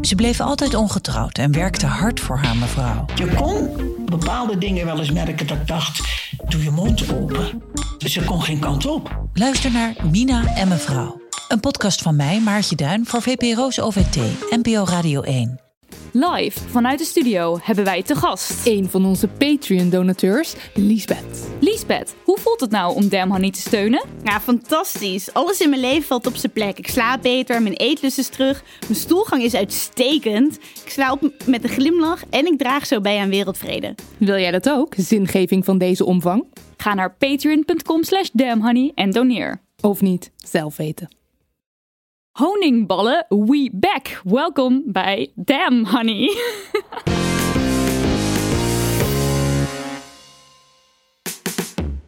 Ze bleef altijd ongetrouwd en werkte hard voor haar mevrouw. Je kon bepaalde dingen wel eens merken dat ik dacht, doe je mond open. Ze kon geen kant op. Luister naar Mina en mevrouw. Een podcast van mij, Maartje Duin, voor VPRO's OVT, NPO Radio 1. Live vanuit de studio hebben wij te gast. Een van onze Patreon-donateurs, Liesbeth. Liesbeth, hoe voelt het nou om Damn Honey te steunen? Ja, fantastisch. Alles in mijn leven valt op zijn plek. Ik slaap beter, mijn eetlust is terug, mijn stoelgang is uitstekend. Ik sla op met een glimlach en ik draag zo bij aan wereldvrede. Wil jij dat ook? Zingeving van deze omvang? Ga naar patreon.com slash damnhoney en doneer. Of niet? Zelf weten. Honingballen, we back. Welkom bij Damn Honey.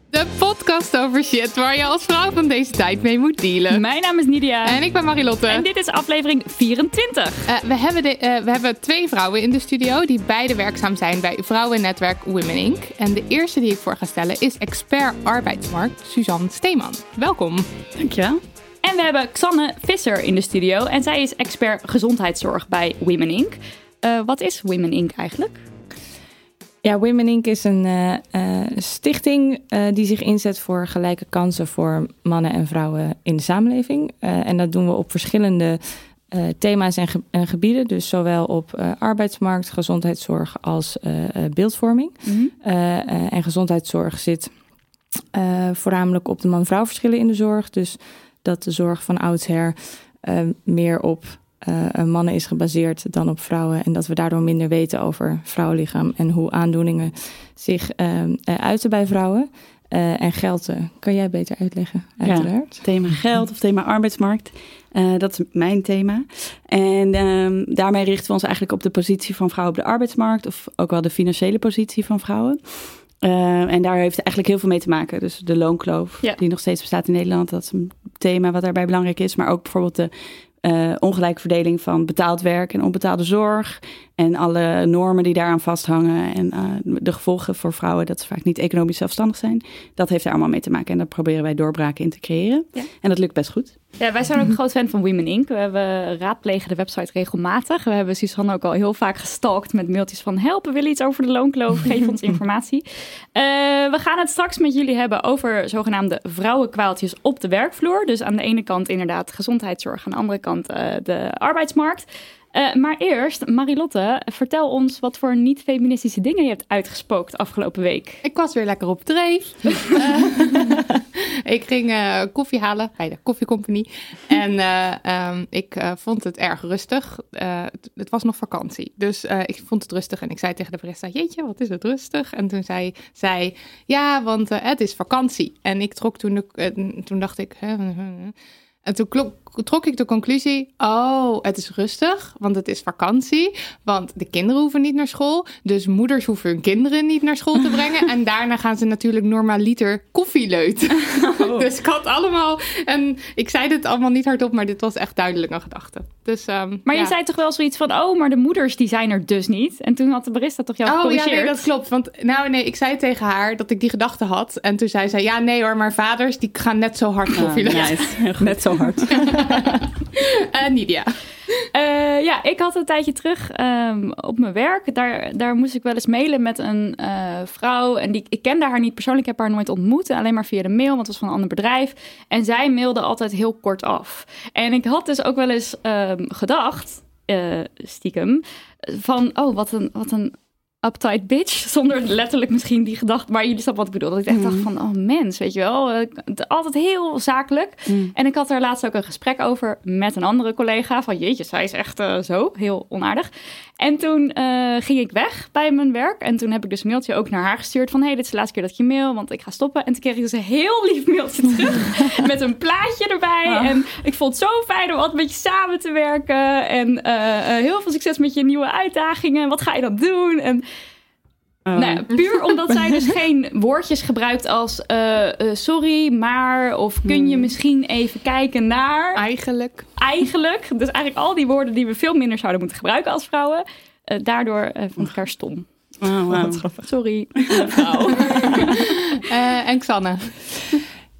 De podcast over shit waar je als vrouw van deze tijd mee moet dealen. Mijn naam is Nidia. En ik ben Marilotte. En dit is aflevering 24. Uh, we, hebben de, uh, we hebben twee vrouwen in de studio die beide werkzaam zijn bij vrouwennetwerk Women Inc. En de eerste die ik voor ga stellen is expert arbeidsmarkt Suzanne Steeman. Welkom. Dankjewel. En we hebben Xanne Visser in de studio en zij is expert gezondheidszorg bij Women Inc. Uh, wat is Women Inc eigenlijk? Ja, Women Inc. is een uh, uh, stichting die zich inzet voor gelijke kansen voor mannen en vrouwen in de samenleving. en dat doen we op verschillende thema's en, ge en, gebieden. Dus zowel op arbeidsmarkt, gezondheidszorg als beeldvorming. Mm -hmm. en gezondheidszorg zit voornamelijk op de man-vrouw verschillen in de zorg. Dus dat de zorg van oudsher meer op uh, mannen is gebaseerd dan op vrouwen. En dat we daardoor minder weten over vrouwenlichaam en hoe aandoeningen zich uh, uiten bij vrouwen. Uh, en geld kan jij beter uitleggen, uiteraard. Ja, thema geld of thema arbeidsmarkt. dat is mijn thema. En um, daarmee richten we ons eigenlijk op de positie van vrouwen op de arbeidsmarkt. Of ook wel de financiële positie van vrouwen. En daar heeft eigenlijk heel veel mee te maken. Dus de loonkloof, ja. die nog steeds bestaat in Nederland. Dat is een thema wat daarbij belangrijk is. Maar ook bijvoorbeeld de uh, ongelijke verdeling van betaald werk en onbetaalde zorg. En alle normen die daaraan vasthangen. En uh, de gevolgen voor vrouwen dat ze vaak niet economisch zelfstandig zijn. Dat heeft er allemaal mee te maken. En daar proberen wij doorbraken in te creëren. Ja. En dat lukt best goed. Ja, wij zijn ook een groot fan van Women Inc. We hebben raadplegen de website regelmatig. We hebben Suzanne ook al heel vaak gestalkt met mailtjes van... helpen, willen iets over de loonkloof? Geef ons informatie. Uh, we gaan het straks met jullie hebben over zogenaamde vrouwenkwaaltjes op de werkvloer. Dus aan de ene kant inderdaad gezondheidszorg, aan de andere kant uh, de arbeidsmarkt. Uh, maar eerst, Marilotte, vertel ons wat voor niet-feministische dingen je hebt uitgespookt afgelopen week. Ik was weer lekker op dreef. uh, ik ging uh, koffie halen bij de koffiecompagnie. En um, ik vond het erg rustig. Het, het, was nog vakantie. Dus ik vond het rustig en ik zei tegen de barista, jeetje, wat is het rustig? En toen zei zij, ja, want het is vakantie. En ik trok toen, de, toen dacht ik... En toen klok, trok ik de conclusie: oh, het is rustig, want het is vakantie. Want de kinderen hoeven niet naar school. Dus moeders hoeven hun kinderen niet naar school te brengen. en daarna gaan ze natuurlijk normaliter koffie leuten. Oh. dus ik had allemaal. En ik zei dit allemaal niet hardop, maar dit was echt duidelijk een gedachte. Dus, um, maar ja. je zei toch wel zoiets van: oh, maar de moeders die zijn er dus niet. En toen had de barista toch jou Oh ja, nee, dat klopt. Want nou, nee, ik zei tegen haar dat ik die gedachte had. En toen zei zij: ja, nee hoor, maar vaders die gaan net zo hard koffie oh, leuten. Nice. net zo hard. Uh, Nidia. Uh, ja, ik had een tijdje terug um, op mijn werk. Daar, daar moest ik wel eens mailen met een uh, vrouw. En die, ik kende haar niet persoonlijk, ik heb haar nooit ontmoet. Alleen maar via de mail, want het was van een ander bedrijf. En zij mailde altijd heel kort af. En ik had dus ook wel eens um, gedacht eh, stiekem. Van, oh, wat een, wat een uptight bitch. Zonder letterlijk misschien die gedachte, maar jullie snappen wat ik bedoel. Dat ik echt dacht Mm. van, oh mens, weet je wel. eh, Altijd heel zakelijk. Mm. En ik had er laatst ook een gesprek over met een andere collega. Van jeetje, zij is echt eh, zo, heel onaardig. En toen eh, ging ik weg bij mijn werk. En toen heb ik dus een mailtje ook naar haar gestuurd. Van hey, dit is de laatste keer dat ik je mail, want ik ga stoppen. En toen kreeg ik dus een heel lief mailtje terug. met een plaatje erbij. Ah. En ik vond het zo fijn om altijd met je samen te werken. En eh, eh, heel veel succes met je nieuwe uitdagingen. Wat ga je dan doen? En Oh. nou, puur omdat zij dus geen woordjes gebruikt als eh, eh, sorry, maar of kun je misschien even kijken naar. Eigenlijk. Eigenlijk. Dus eigenlijk al die woorden die we veel minder zouden moeten gebruiken als vrouwen. Eh, daardoor eh, vond ik haar stom. Oh, wow. Sorry, mevrouw. Eh, en Xanne.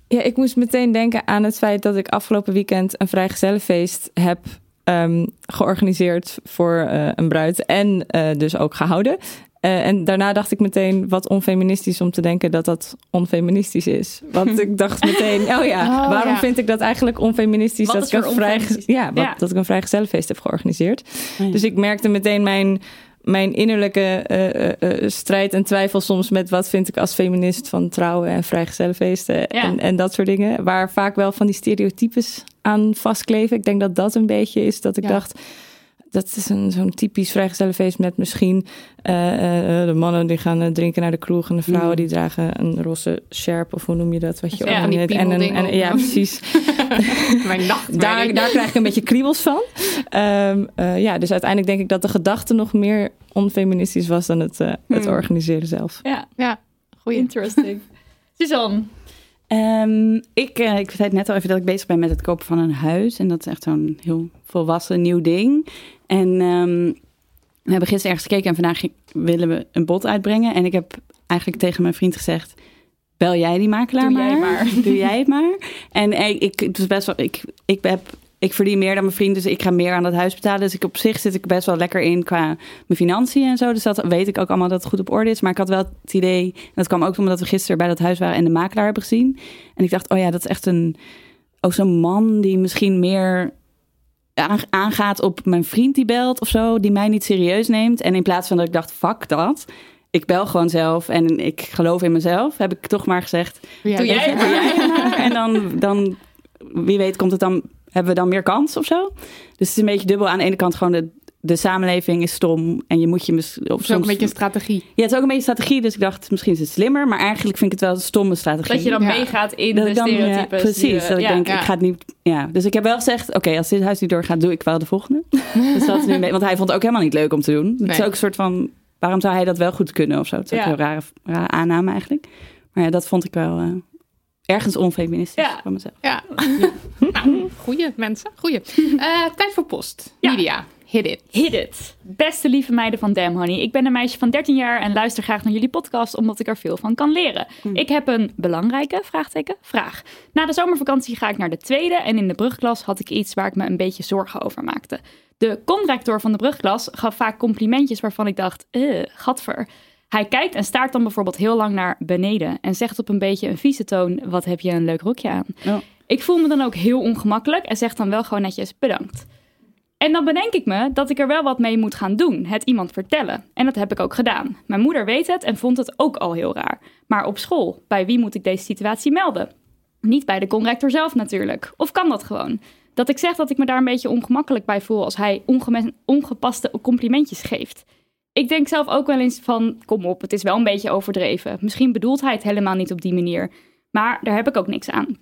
Ja, ik moest meteen denken aan het feit dat ik afgelopen weekend een vrijgezellenfeest heb ehm, georganiseerd voor eh, een bruid en eh, dus ook gehouden. Eh, en daarna dacht ik meteen wat onfeministisch om te denken dat dat onfeministisch is. Want ik dacht meteen, oh ja, Oh, waarom ja. vind ik dat eigenlijk onfeministisch Wat dat ik, een vrij, ja, wat, Ja. dat ik een vrijgezellenfeest heb georganiseerd. Oh ja. Dus ik merkte meteen mijn, mijn innerlijke eh, eh, eh, strijd en twijfel soms met wat vind ik als feminist van trouwen en vrijgezellenfeesten en, en dat soort dingen. Waar vaak wel van die stereotypes aan vastkleven. Ik denk dat dat een beetje is dat ik Ja. dacht... Dat is een, zo'n typisch vrijgezellenfeest met misschien eh, eh, de mannen die gaan eh, drinken naar de kroeg en de vrouwen Mm. die dragen een roze sjerp of hoe noem je dat? Wat je Ja, die net- en een, en, ja, precies. Mijn nacht. Daar, daar krijg ik een beetje kriebels van. Ehm, eh, ja, dus uiteindelijk denk ik dat de gedachte nog meer onfeministisch was dan het, het Hmm. organiseren zelf. Ja, Ja, goeie. interesting. Suzanne. Ehm, ik, ik zei het net al even dat ik bezig ben met het kopen van een huis. En dat is echt zo'n heel volwassen nieuw ding. En ehm, we hebben gisteren ergens gekeken en vandaag ging- willen we een bod uitbrengen. En ik heb eigenlijk tegen mijn vriend gezegd... Bel jij die makelaar Doe jij maar. Doe jij het maar. En ik, het is best wel, ik, ik, heb, ik verdien meer dan mijn vriend, dus ik ga meer aan dat huis betalen. Dus ik, op zich zit ik best wel lekker in qua mijn financiën en zo. Dus dat weet ik ook allemaal dat het goed op orde is. Maar ik had wel het idee, en dat kwam ook omdat we gisteren bij dat huis waren en de makelaar hebben gezien. En ik dacht, oh ja, dat is echt een, ook zo'n man die misschien meer aangaat op mijn vriend die belt of zo, die mij niet serieus neemt. En in plaats van dat ik dacht, fuck dat. Ik bel gewoon zelf en ik geloof in mezelf. Heb ik toch maar gezegd, Doe Doe jij het doe jij het maar. En dan, dan, wie weet, komt het dan, hebben we dan meer kans of zo. Dus het is een beetje dubbel. Aan de ene kant gewoon de, de samenleving is stom en je moet je mis, of Of zo een beetje een strategie. Ja, het is ook een beetje strategie. Dus ik dacht, misschien is het slimmer, maar eigenlijk vind ik het wel een stomme strategie. Dat je dan Ja. meegaat in Dat de dan, ja, precies. die we- dat ik denk, ja. ik ga het niet. Ja, dus ik heb wel gezegd, oké, als dit huis niet doorgaat, doe ik wel de volgende. dus dat is nu beetje- want hij vond het ook helemaal niet leuk om te doen. Het is ook een soort van, waarom zou hij dat wel goed kunnen of zo? Het is ook een rare, rare aanname eigenlijk. Maar ja, dat vond ik wel eh, ergens onfeministisch Ja. van mezelf. Ja. nou, goeie mensen. Goeie. Eh, tijd voor post. Ja. Hit it. Hit it. Beste lieve meiden van Damn Honey. Ik ben een meisje van 13 jaar en luister graag naar jullie podcast omdat ik er veel van kan leren. Ik heb een belangrijke vraagteken, vraag. Na de zomervakantie ga ik naar de tweede en in de brugklas had ik iets waar ik me een beetje zorgen over maakte. De conrector van de brugklas gaf vaak complimentjes waarvan ik dacht, eh, gadver. Hij kijkt en staart dan bijvoorbeeld heel lang naar beneden en zegt op een beetje een vieze toon, wat heb je een leuk rokje aan. Ja. Ik voel me dan ook heel ongemakkelijk en zeg dan wel gewoon netjes bedankt. En dan bedenk ik me dat ik er wel wat mee moet gaan doen, het iemand vertellen. En dat heb ik ook gedaan. Mijn moeder weet het en vond het ook al heel raar. Maar op school, bij wie moet ik deze situatie melden? Niet bij de conrector zelf natuurlijk. Of kan dat gewoon? Dat ik zeg dat ik me daar een beetje ongemakkelijk bij voel als hij ongepaste complimentjes geeft. Ik denk zelf ook wel eens van, kom op, het is wel een beetje overdreven. Misschien bedoelt hij het helemaal niet op die manier. Maar daar heb ik ook niks aan.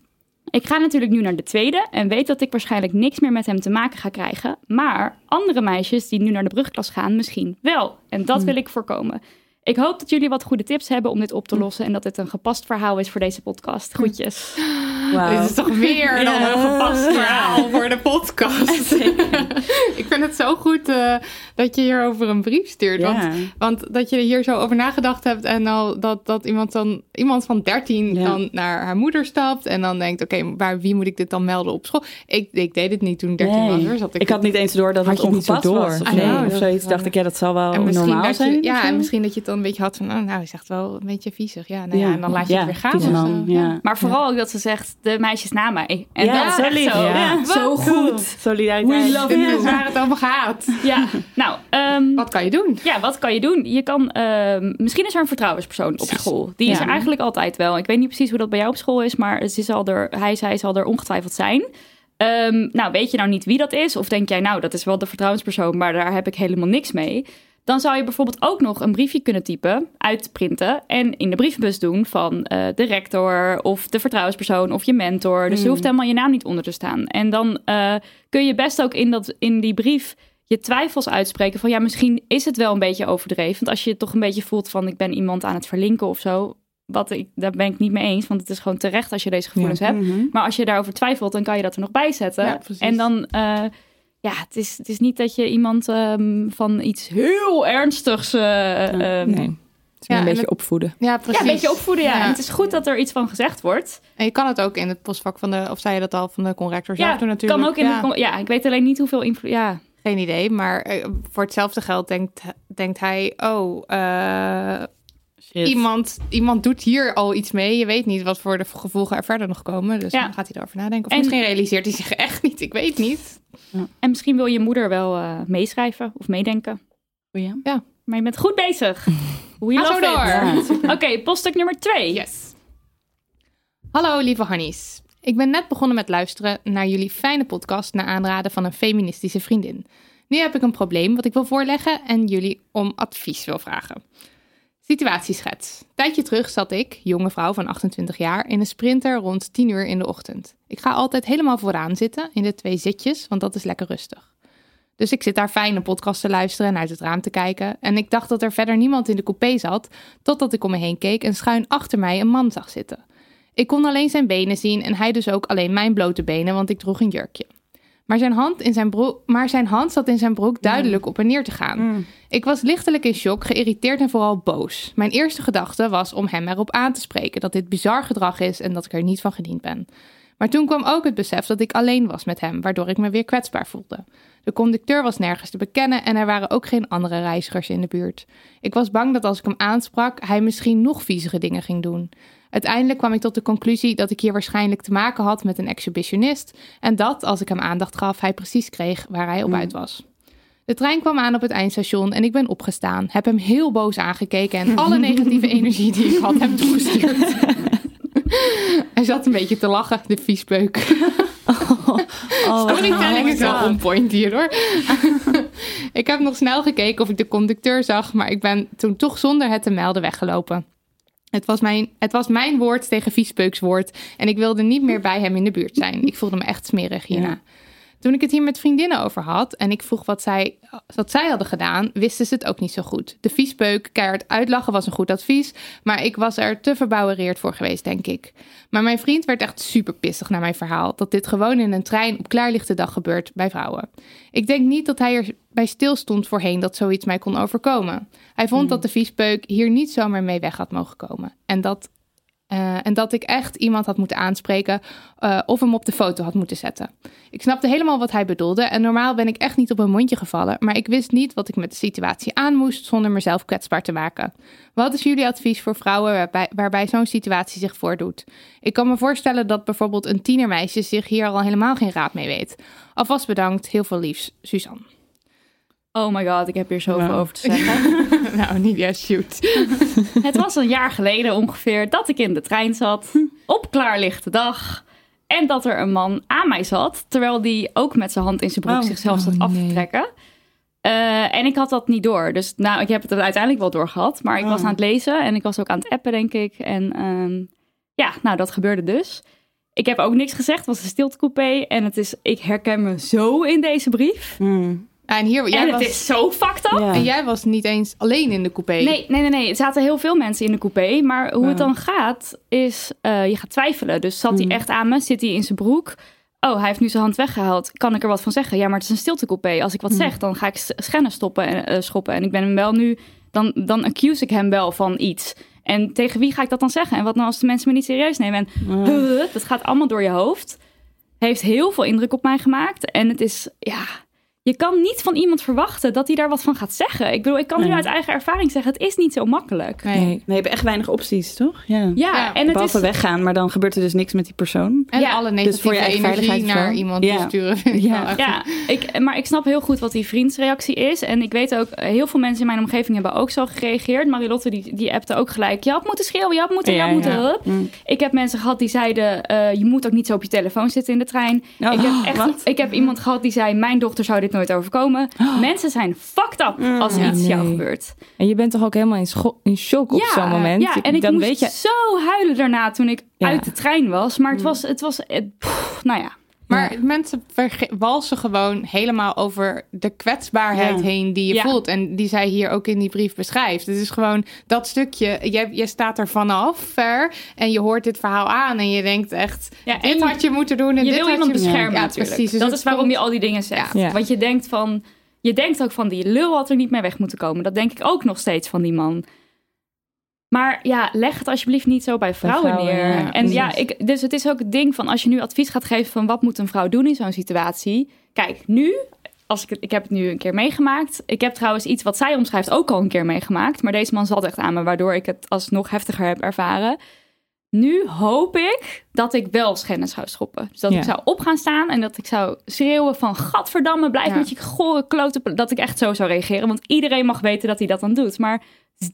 Ik ga natuurlijk nu naar de tweede en weet dat ik waarschijnlijk niks meer met hem te maken ga krijgen. Maar andere meisjes die nu naar de brugklas gaan, misschien wel. En dat wil ik voorkomen. Ik hoop dat jullie wat goede tips hebben om dit op te lossen en dat het een gepast verhaal is voor deze podcast. Groetjes. Wauw. Dit is toch meer dan Ja. een gepast verhaal voor de podcast. ik vind het zo goed eh, dat je hierover een brief stuurt. Ja. Want, want dat je er hier zo over nagedacht hebt en nou dat, dat iemand dan iemand van 13 Ja. dan naar haar moeder stapt en dan denkt, oké, waar wie moet ik dit dan melden op school? Ik, ik deed het niet toen ik 13 was. Nee. Zat Ik had niet eens door dat Had het je het niet zo ongepast door? was. Of, Ah, nee, of zoiets. dacht ik, ja, dat zal wel en normaal je, zijn. ja, en misschien dat je het dan een beetje had van, oh, nou, hij zegt wel een beetje viezig. Ja, nou ja, Ja. en dan laat je Ja, het weer gaan. zo. ja. Maar vooral ook dat ze zegt, de meisjes na mij. En Ja, dat is zo echt lief. zo, Ja. zo goed. Solidariteit. We love you. Waar het over gaat. Ja, nou. ehm, Wat kan je doen? Ja, wat kan je doen? Je kan, ehm, misschien is er een vertrouwenspersoon op school. Die is Ja. er eigenlijk altijd wel. Ik weet niet precies hoe dat bij jou op school is, maar het is al er, hij, zij zal er ongetwijfeld zijn. Ehm, nou, weet je nou niet wie dat is? Of denk jij, nou, dat is wel de vertrouwenspersoon, maar daar heb ik helemaal niks mee. Dan zou je bijvoorbeeld ook nog een briefje kunnen typen, uitprinten en in de brievenbus doen van eh, de rector of de vertrouwenspersoon of je mentor. Dus er Mm. hoeft helemaal je naam niet onder te staan. En dan eh, kun je best ook in, dat, in die brief je twijfels uitspreken van ja, misschien is het wel een beetje overdreven. Want als je toch een beetje voelt van ik ben iemand aan het verlinken of zo, wat ik, daar ben ik niet mee eens, want het is gewoon terecht als je deze gevoelens hebt. Mhm. Maar als je daarover twijfelt, dan kan je dat er nog bij zetten. Ja, en dan, eh, ja, het is, het is niet dat je iemand ehm, van iets heel ernstigs. eh, ehm, Nee. Het is meer Ja, een en beetje het- opvoeden. Ja, precies. Ja, een beetje opvoeden, ja. Ja. En het is goed dat er iets van gezegd wordt. En je kan het ook in het postvak van de, of zei je dat al, van de conrector zelf Ja, doen natuurlijk. kan ook in ja. de... con- Ja, ik weet alleen niet hoeveel invloed... Ja, Geen idee, maar eh, voor hetzelfde geld denkt, denkt hij, oh, eh, Shit. iemand, iemand doet hier al iets mee. Je weet niet wat voor de gevolgen er verder nog komen. Dus Ja. dan gaat hij erover nadenken. Of En- misschien realiseert hij zich echt niet, ik weet niet. en misschien wil je moeder wel eh, meeschrijven of meedenken. Oh ja? Maar je bent goed bezig. We love door. Oké, poststuk nummer twee. Yes. Hallo lieve Hannies. Ik ben net begonnen met luisteren naar jullie fijne podcast naar aanraden van een feministische vriendin. Nu heb ik een probleem wat ik wil voorleggen en jullie om advies wil vragen. Situatieschets. Tijdje terug zat ik, jonge vrouw van 28 jaar, in een sprinter rond 10 uur in de ochtend. Ik ga altijd helemaal vooraan zitten in de twee zitjes, want dat is lekker rustig. Dus ik zit daar fijn een podcast te luisteren en uit het raam te kijken. En ik dacht dat er verder niemand in de coupé zat, totdat ik om me heen keek en schuin achter mij een man zag zitten. Ik kon alleen zijn benen zien en hij dus ook alleen mijn blote benen, want ik droeg een jurkje. Maar zijn hand, in zijn broek, maar zijn hand zat in zijn broek duidelijk op en neer te gaan. Ik was lichtelijk in shock, geïrriteerd en vooral boos. Mijn eerste gedachte was om hem erop aan te spreken dat dit bizar gedrag is en dat ik er niet van gediend ben. Maar toen kwam ook het besef dat ik alleen was met hem, waardoor ik me weer kwetsbaar voelde. De conducteur was nergens te bekennen en er waren ook geen andere reizigers in de buurt. Ik was bang dat als ik hem aansprak, hij misschien nog viezere dingen ging doen. Uiteindelijk kwam ik tot de conclusie dat ik hier waarschijnlijk te maken had met een exhibitionist en dat, als ik hem aandacht gaf, hij precies kreeg waar hij op uit was. De trein kwam aan op het eindstation en ik ben opgestaan. Heb hem heel boos aangekeken en alle negatieve energie die ik had hem toegestuurd. Hij zat een beetje te lachen, de viespeuk. Storytelling is wel on point hier hoor. ik heb nog snel gekeken of ik de conducteur zag, maar ik ben toen toch zonder het te melden weggelopen. Het was, mijn, het was mijn woord tegen viespeukswoord en ik wilde niet meer bij hem in de buurt zijn. Ik voelde me echt smerig hierna. Toen ik het hier met vriendinnen over had en ik vroeg wat zij, wat zij hadden gedaan, wisten ze het ook niet zo goed. De viespeuk, keihard uitlachen was een goed advies, maar ik was er te verbouwereerd voor geweest, denk ik. Maar mijn vriend werd echt super pissig naar mijn verhaal, dat dit gewoon in een trein op klaarlichte dag gebeurt bij vrouwen. Ik denk niet dat hij erbij stilstond voorheen dat zoiets mij kon overkomen. Hij vond dat de viespeuk hier niet zomaar mee weg had mogen komen. En dat eh, en dat ik echt iemand had moeten aanspreken eh, of hem op de foto had moeten zetten. Ik snapte helemaal wat hij bedoelde en normaal ben ik echt niet op een mondje gevallen, maar ik wist niet wat ik met de situatie aan moest zonder mezelf kwetsbaar te maken. Wat is jullie advies voor vrouwen waarbij, waarbij zo'n situatie zich voordoet? Ik kan me voorstellen dat bijvoorbeeld een tienermeisje zich hier al helemaal geen raad mee weet. Alvast bedankt, heel veel liefs, Suzanne. Oh my god, ik heb hier zoveel Wow. over te zeggen. nou, niet ja, shoot. Het was een jaar geleden ongeveer dat ik in de trein zat. Op klaarlichte dag. En dat er een man aan mij zat. Terwijl die ook met zijn hand in zijn broek Oh. zichzelf zat af te trekken. Eh, en ik had dat niet door. Dus nou, ik heb het uiteindelijk wel doorgehad. Maar ik was Oh. aan het lezen en ik was ook aan het appen, denk ik. En ehm, ja, nou, dat gebeurde dus. Ik heb ook niks gezegd. Het was een stiltecoupé. En het is, ik herken me zo in deze brief. Hmm. En, hier, jij en was, het is zo fucked up. En jij was niet eens alleen in de coupé. Nee, nee, nee, nee. Er zaten heel veel mensen in de coupé. Maar hoe het dan gaat, is eh, je gaat twijfelen. Dus zat hij Mm. echt aan me? Zit hij in zijn broek? Oh, hij heeft nu zijn hand weggehaald. Kan ik er wat van zeggen? Ja, maar het is een stiltecoupé. Als ik wat Mm. zeg, dan ga ik s- scannen stoppen en eh, schoppen. En ik ben hem wel nu... Dan, dan accuse ik hem wel van iets. En tegen wie ga ik dat dan zeggen? En wat nou als de mensen me niet serieus nemen? En dat gaat allemaal door je hoofd. Heeft heel veel indruk op mij gemaakt. En het is, ja... je kan niet van iemand verwachten dat hij daar wat van gaat zeggen. Ik bedoel, ik kan nu uit eigen ervaring zeggen, het is niet zo makkelijk. Nee. nee, je hebt echt weinig opties, toch? Ja, Ja, en het Behalve is... weggaan, maar dan gebeurt er dus niks met die persoon. En Ja, alle dus negatieve voor je eigen energie veiligheid naar iemand Ja. te sturen. Ja. echt- Ja, ik, maar ik snap heel goed wat die vriendsreactie is. En ik weet ook, heel veel mensen in mijn omgeving hebben ook zo gereageerd. Marilotte die, die appte ook gelijk. Je had moeten schreeuwen, je had moeten, je Ja, had moeten. ja. hup. Ik heb mensen gehad die zeiden, eh, je moet ook niet zo op je telefoon zitten in de trein. Oh, ik, heb echt, wat? ik heb iemand gehad die zei, mijn dochter zou dit nooit overkomen. Mensen zijn fucked up als er Ja, iets jou gebeurt. En je bent toch ook helemaal in, scho- in shock op zo'n moment. Ja, en ik dan moest weet je, zo huilen daarna toen ik Ja. uit de trein was. Maar het was, het was pff, nou ja. Maar mensen walsen gewoon helemaal over de kwetsbaarheid Ja. heen die je Ja. voelt. En die zij hier ook in die brief beschrijft. Het is gewoon dat stukje. Jij, jij staat er vanaf ver en je hoort dit verhaal aan. En je denkt echt, Ja, dit je- had je moeten doen. En je dit wil iemand je... beschermen Ja, natuurlijk. precies. Dus dat is waarom je al die dingen zegt. Want je denkt van... Je denkt ook van, die lul had er niet mee weg moeten komen. Dat denk ik ook nog steeds van die man. Maar ja, leg het alsjeblieft niet zo bij vrouwen, vrouwen, neer. ja, en ja, ik, dus het is ook het ding van... als je nu advies gaat geven van... wat moet een vrouw doen in zo'n situatie? Kijk, nu... Als ik, het, ik heb het nu een keer meegemaakt. Ik heb trouwens iets wat zij omschrijft ook al een keer meegemaakt. Maar deze man zat echt aan me, waardoor ik het alsnog heftiger heb ervaren. Nu hoop ik dat ik wel schennis zou schoppen. Dus dat Ja. ik zou op gaan staan en dat ik zou schreeuwen van... Gadverdamme, blijf Ja. met je gore klote... Dat ik echt zo zou reageren. Want iedereen mag weten dat hij dat dan doet. Maar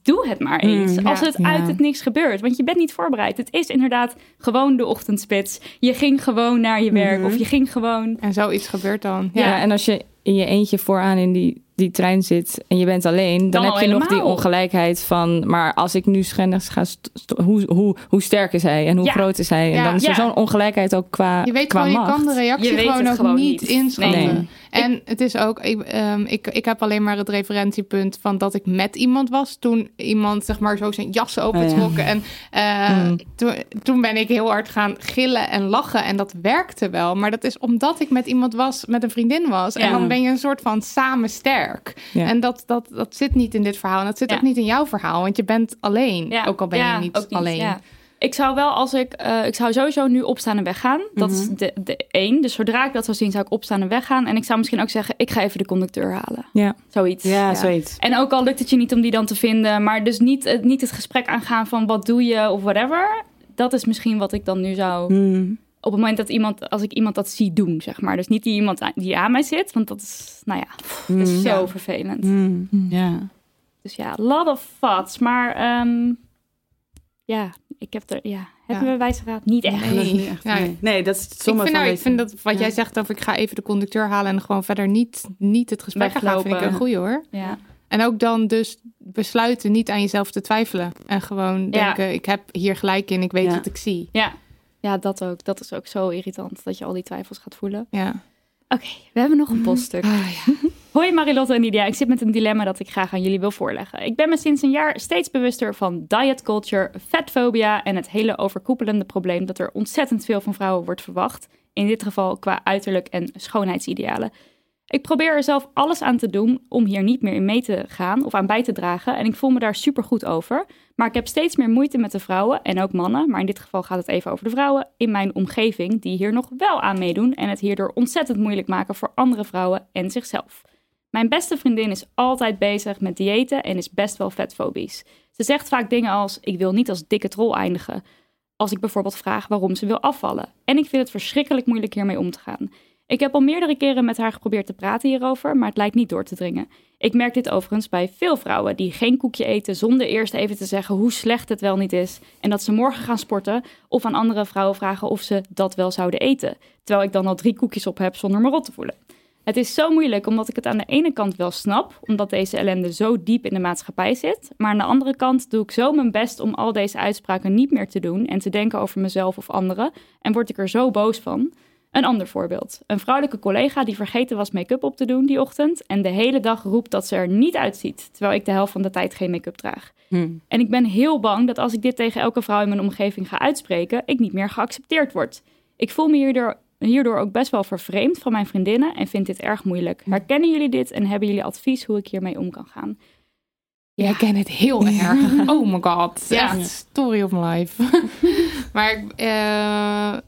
doe het maar eens. Mm, als het Ja. uit het niks gebeurt. Want je bent niet voorbereid. Het is inderdaad gewoon de ochtendspits. Je ging gewoon naar je werk. Mhm. Of je ging gewoon... En zoiets gebeurt dan. ja. Ja. en als je in je eentje vooraan in die, die trein zit en je bent alleen, dan, Dan heb al je nog die ongelijkheid van, maar als ik nu schennis ga, hoe, hoe, hoe sterk is hij en hoe Ja. groot is hij? En Ja. dan is er Ja. zo'n ongelijkheid ook qua, Je weet qua gewoon, je kan de reactie gewoon ook gewoon niet inschatten. Nee. En het is ook, ik, ehm, ik, ik heb alleen maar het referentiepunt van dat ik met iemand was toen iemand zeg maar zo zijn jas opentrok. En eh, Mm. toen, toen ben ik heel hard gaan gillen en lachen en dat werkte wel. Maar dat is omdat ik met iemand was, met een vriendin was. En dan ben je een soort van samen sterk. Ja. En dat, dat, dat zit niet in dit verhaal. En dat zit Ja. ook niet in jouw verhaal, want je bent alleen. Ja, ook al ben ja, je niet, ook alleen. ja. Ik zou wel als ik... eh, ik zou sowieso nu opstaan en weggaan. Dat is de, de één. Dus zodra ik dat zou zien, zou ik opstaan en weggaan. En ik zou misschien ook zeggen, ik ga even de conducteur halen. Ja. Zoiets. Ja, zoiets. En ook al lukt het je niet om die dan te vinden, maar dus niet, het- niet het gesprek aangaan van wat doe je of whatever. Dat is misschien wat ik dan nu zou. Mm. Op het moment dat iemand, als ik iemand dat zie doen, zeg maar. Dus niet die iemand die aan mij zit, want dat is, nou ja, pff, dat is Mm. zo Ja. vervelend. Mm. Ja. Dus ja, lot of thoughts. Maar ehm, ja, ik heb er, ja, hebben Ja. we wijze raad? Niet echt. Nee. Niet echt- Ja. nee. nee, dat is het Ik vind, van nou, ik deze- vind dat wat Ja. jij zegt over ik ga even de conducteur halen en gewoon verder niet, niet het gesprek gaan, vind ik een goeie hoor. Ja. En ook dan dus besluiten niet aan jezelf te twijfelen. En gewoon Ja. denken, ik heb hier gelijk in, ik weet Ja. wat ik zie. ja. Ja, dat ook. Dat is ook zo irritant dat je al die twijfels gaat voelen. Ja. Oké, we hebben nog een poststuk. Ah, ja. Hoi Marilotte en Lydia, ik zit met een dilemma dat ik graag aan jullie wil voorleggen. Ik ben me sinds een jaar steeds bewuster van diet culture, fatfobia en het hele overkoepelende probleem dat er ontzettend veel van vrouwen wordt verwacht. In dit geval qua uiterlijk en schoonheidsidealen. Ik probeer er zelf alles aan te doen om hier niet meer in mee te gaan of aan bij te dragen. En ik voel me daar super goed over. Maar ik heb steeds meer moeite met de vrouwen en ook mannen, maar in dit geval gaat het even over de vrouwen in mijn omgeving die hier nog wel aan meedoen en het hierdoor ontzettend moeilijk maken voor andere vrouwen en zichzelf. Mijn beste vriendin is altijd bezig met diëten en is best wel vetfobisch. Ze zegt vaak dingen als: Ik wil niet als dikke troll eindigen. Als ik bijvoorbeeld vraag waarom ze wil afvallen. En ik vind het verschrikkelijk moeilijk hiermee om te gaan. Ik heb al meerdere keren met haar geprobeerd te praten hierover, maar het lijkt niet door te dringen. Ik merk dit overigens bij veel vrouwen die geen koekje eten zonder eerst even te zeggen hoe slecht het wel niet is en dat ze morgen gaan sporten of aan andere vrouwen vragen of ze dat wel zouden eten, terwijl ik dan al drie koekjes op heb zonder me rot te voelen. Het is zo moeilijk omdat ik het aan de ene kant wel snap, omdat deze ellende zo diep in de maatschappij zit. Maar aan de andere kant doe ik zo mijn best om al deze uitspraken niet meer te doen en te denken over mezelf of anderen. En word ik er zo boos van. Een ander voorbeeld. Een vrouwelijke collega die vergeten was make-up op te doen die ochtend en de hele dag roept dat ze er niet uitziet, terwijl ik de helft van de tijd geen make-up draag. Hmm. En ik ben heel bang dat als ik dit tegen elke vrouw in mijn omgeving ga uitspreken, ik niet meer geaccepteerd word. Ik voel me hierdoor, hierdoor ook best wel vervreemd van mijn vriendinnen en vind dit erg moeilijk. Herkennen jullie dit en hebben jullie advies hoe ik hiermee om kan gaan? Jij kent het heel erg. Oh my god. Ja. Echt story of my life. maar ik, eh,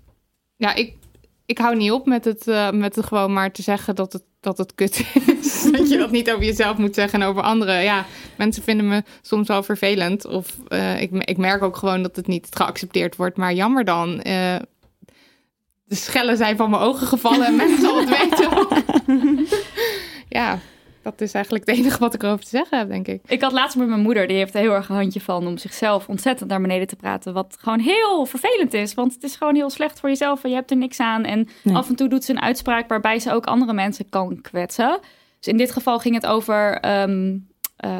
ja, ik, ik hou niet op met het, eh, met het gewoon maar te zeggen dat het dat het kut is. dat je dat niet over jezelf moet zeggen en over anderen. Ja, mensen vinden me soms wel vervelend. Of eh, ik, ik merk ook gewoon dat het niet geaccepteerd wordt. Maar jammer dan. Eh, de schellen zijn van mijn ogen gevallen en mensen zal het weten. ja, dat is eigenlijk het enige wat ik erover te zeggen heb, denk ik. Ik had laatst met mijn moeder, die heeft er heel erg een handje van om zichzelf ontzettend naar beneden te praten. Wat gewoon heel vervelend is, want het is gewoon heel slecht voor jezelf en je hebt er niks aan. En Nee. af en toe doet ze een uitspraak waarbij ze ook andere mensen kan kwetsen. Dus in dit geval ging het over ehm, eh,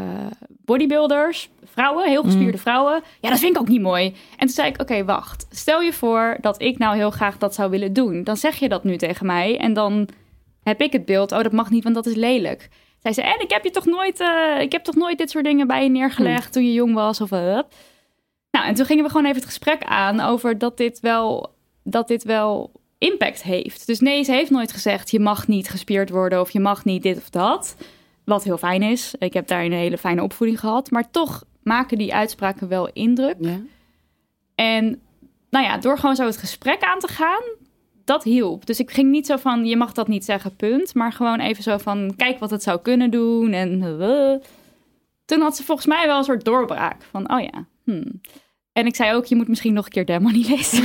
bodybuilders, vrouwen, heel gespierde vrouwen. Ja, dat vind ik ook niet mooi. En toen zei ik, oké, wacht. Stel je voor dat ik nou heel graag dat zou willen doen. Dan zeg je dat nu tegen mij en dan heb ik het beeld, oh, dat mag niet, want dat is lelijk. Zei ze, en ik heb je toch nooit, eh, ik heb toch nooit dit soort dingen bij je neergelegd toen je jong was of wat. Nou, en toen gingen we gewoon even het gesprek aan over dat dit wel, dat dit wel impact heeft. Dus nee, ze heeft nooit gezegd, je mag niet gespierd worden of je mag niet dit of dat. Wat heel fijn is. Ik heb daar een hele fijne opvoeding gehad. Maar toch maken die uitspraken wel indruk. En nou ja, door gewoon zo het gesprek aan te gaan, dat hielp. Dus ik ging niet zo van, je mag dat niet zeggen, punt. Maar gewoon even zo van, kijk wat het zou kunnen doen. En uh. toen had ze volgens mij wel een soort doorbraak. Van, oh ja, hmm. En ik zei ook, je moet misschien nog een keer Dead Money lezen.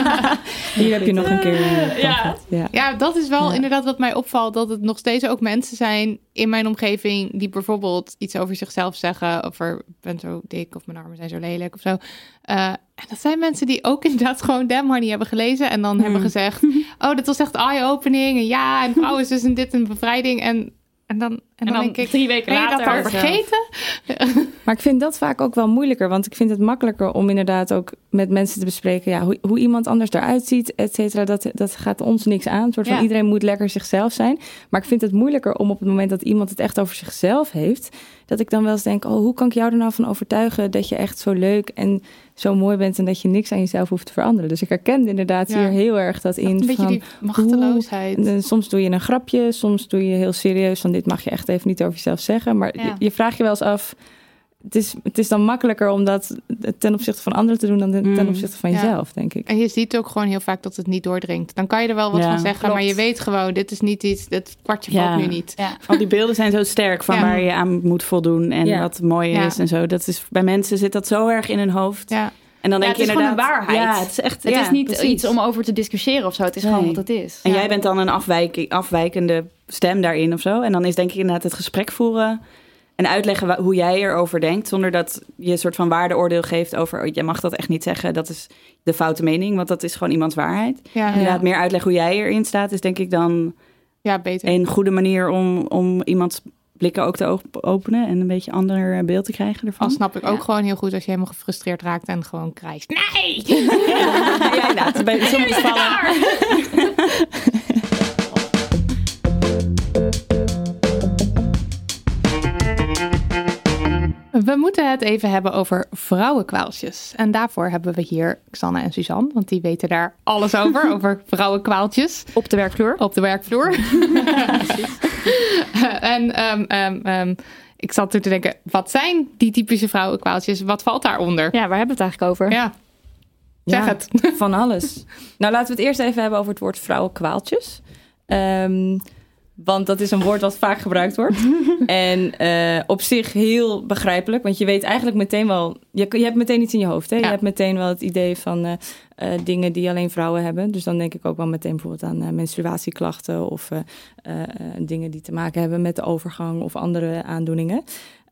Hier heb je nog een keer. eh, Ja. ja. Ja, dat is wel Ja. inderdaad wat mij opvalt. Dat het nog steeds ook mensen zijn in mijn omgeving die bijvoorbeeld iets over zichzelf zeggen. Over ik ben zo dik of mijn armen zijn zo lelijk of zo. Eh, en dat zijn mensen die ook inderdaad gewoon Damn Honey hebben gelezen. En dan Hmm. hebben gezegd, oh, dit was echt eye-opening. En ja, en vrouwen is dus een dit een bevrijding. En, en dan, en dan, dan denk ik, drie weken dat later dan zo. vergeten? Maar ik vind dat vaak ook wel moeilijker. Want ik vind het makkelijker om inderdaad ook met mensen te bespreken. Ja, hoe, hoe iemand anders eruit ziet, et cetera. Dat, dat gaat ons niks aan. Een soort van Ja. iedereen moet lekker zichzelf zijn. Maar ik vind het moeilijker om op het moment dat iemand het echt over zichzelf heeft. Dat ik dan wel eens denk: oh, hoe kan ik jou er nou van overtuigen dat je echt zo leuk en zo mooi bent. En dat je niks aan jezelf hoeft te veranderen. Dus ik herken inderdaad Ja. hier heel erg dat in. Een beetje van, die machteloosheid. hoe- en soms doe je een grapje, soms doe je heel serieus van dit mag je echt even niet over jezelf zeggen. Maar Ja. je, je vraagt je wel eens af. Het is, het is dan makkelijker om dat ten opzichte van anderen te doen dan ten Mm. opzichte van Ja. jezelf, denk ik. En je ziet ook gewoon heel vaak dat het niet doordringt. Dan kan je er wel wat Ja, van zeggen, klopt. maar je weet gewoon, dit is niet iets, dit kwartje Ja. valt nu niet. Ja. Al die beelden zijn zo sterk van Ja. waar je aan moet voldoen en Ja. wat mooi Ja. is en zo. Dat is, bij mensen zit dat zo erg in hun hoofd. Ja. En dan Ja, denk het je is gewoon inderdaad... een waarheid. Ja, het is echt... Het ja, is niet precies. iets om over te discussiëren of zo. Het is Nee. gewoon wat het is. En Ja. jij bent dan een afwijkende stem daarin of zo. En dan is denk ik inderdaad het gesprek voeren en uitleggen hoe jij erover denkt. Zonder dat je een soort van waardeoordeel geeft over... Oh, je mag dat echt niet zeggen, dat is de foute mening. Want dat is gewoon iemands waarheid. Ja, Inderdaad, meer uitleggen hoe jij erin staat... is denk ik dan ja beter. een goede manier om, om iemands blikken ook te op- openen... en een beetje ander eh, beeld te krijgen ervan. Al snap ik ook Ja. gewoon heel goed als je helemaal gefrustreerd raakt en gewoon krijgt. Nee! Ja, ja. Bij sommige gevallen... We moeten het even hebben over vrouwenkwaaltjes. En daarvoor hebben we hier Xanne en Suzanne, want die weten daar alles over, over vrouwenkwaaltjes. Op de werkvloer. Op de werkvloer. en ehm, ehm, ehm, ik zat toen te denken, wat zijn die typische vrouwenkwaaltjes? Wat valt daaronder? Ja, waar hebben we het eigenlijk over? Ja, zeg Ja, het. Van alles. nou, laten we het eerst even hebben over het woord vrouwenkwaaltjes. Ehm, want dat is een woord wat vaak gebruikt wordt. en eh, op zich heel begrijpelijk. Want je weet eigenlijk meteen wel... Je, je hebt meteen iets in je hoofd. Hè? Je hebt meteen wel het idee van eh, eh, dingen die alleen vrouwen hebben. Dus dan denk ik ook wel meteen bijvoorbeeld aan menstruatieklachten... of dingen die te maken hebben met de overgang of andere aandoeningen.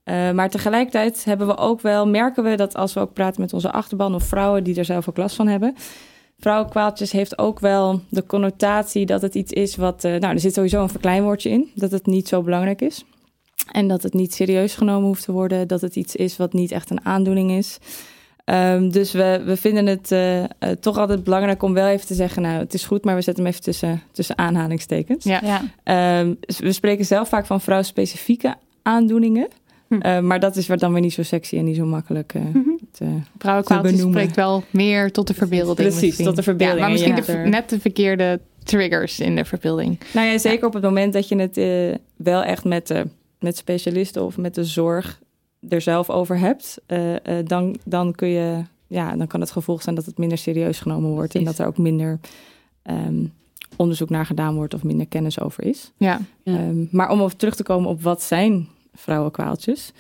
Maar tegelijkertijd hebben we ook wel, merken we dat als we ook praten met onze achterban of vrouwen die er zelf ook last van hebben. Vrouwenkwaaltjes heeft ook wel de connotatie dat het iets is wat. eh, nou, er zit sowieso een verkleinwoordje in, dat het niet zo belangrijk is. En dat het niet serieus genomen hoeft te worden, dat het iets is wat niet echt een aandoening is. Ehm, dus we, we vinden het eh, eh, toch altijd belangrijk om wel even te zeggen: Nou, het is goed, maar we zetten hem even tussen, tussen aanhalingstekens. Ja. Ja. Ehm, we spreken zelf vaak van vrouwspecifieke aandoeningen. Hm. Eh, maar dat is wat dan weer niet zo sexy en niet zo makkelijk eh, te, Vrouwenkwaaltjes benoemen. spreekt wel meer tot de verbeelding. Precies, misschien. tot de verbeelding. Ja, maar En misschien de, net de verkeerde triggers in de verbeelding. Nou ja, zeker op het moment dat je het eh, wel echt met, de met specialisten of met de zorg er zelf over hebt, eh, eh, dan, dan kun je, ja, dan kan het gevolg zijn dat het minder serieus genomen wordt en dat er ook minder ehm, onderzoek naar gedaan wordt of minder kennis over is. Ja. Ehm, maar om even terug te komen op wat zijn vrouwenkwaaltjes.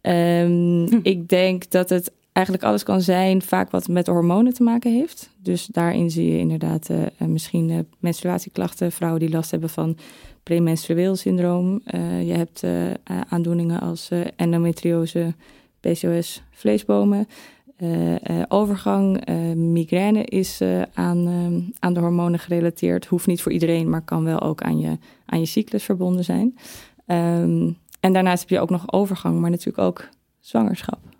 Ehm, Ik denk dat het eigenlijk alles kan zijn, vaak wat met de hormonen te maken heeft. Dus daarin zie je inderdaad eh, eh, misschien eh, menstruatieklachten, vrouwen die last hebben van premenstrueel syndroom. Je hebt aandoeningen als endometriose, PCOS, vleesbomen. Overgang, migraine is aan, aan de hormonen gerelateerd. Hoeft niet voor iedereen, maar kan wel ook aan je, aan je cyclus verbonden zijn. Ehm, en daarnaast heb je ook nog overgang, maar natuurlijk ook zwangerschap.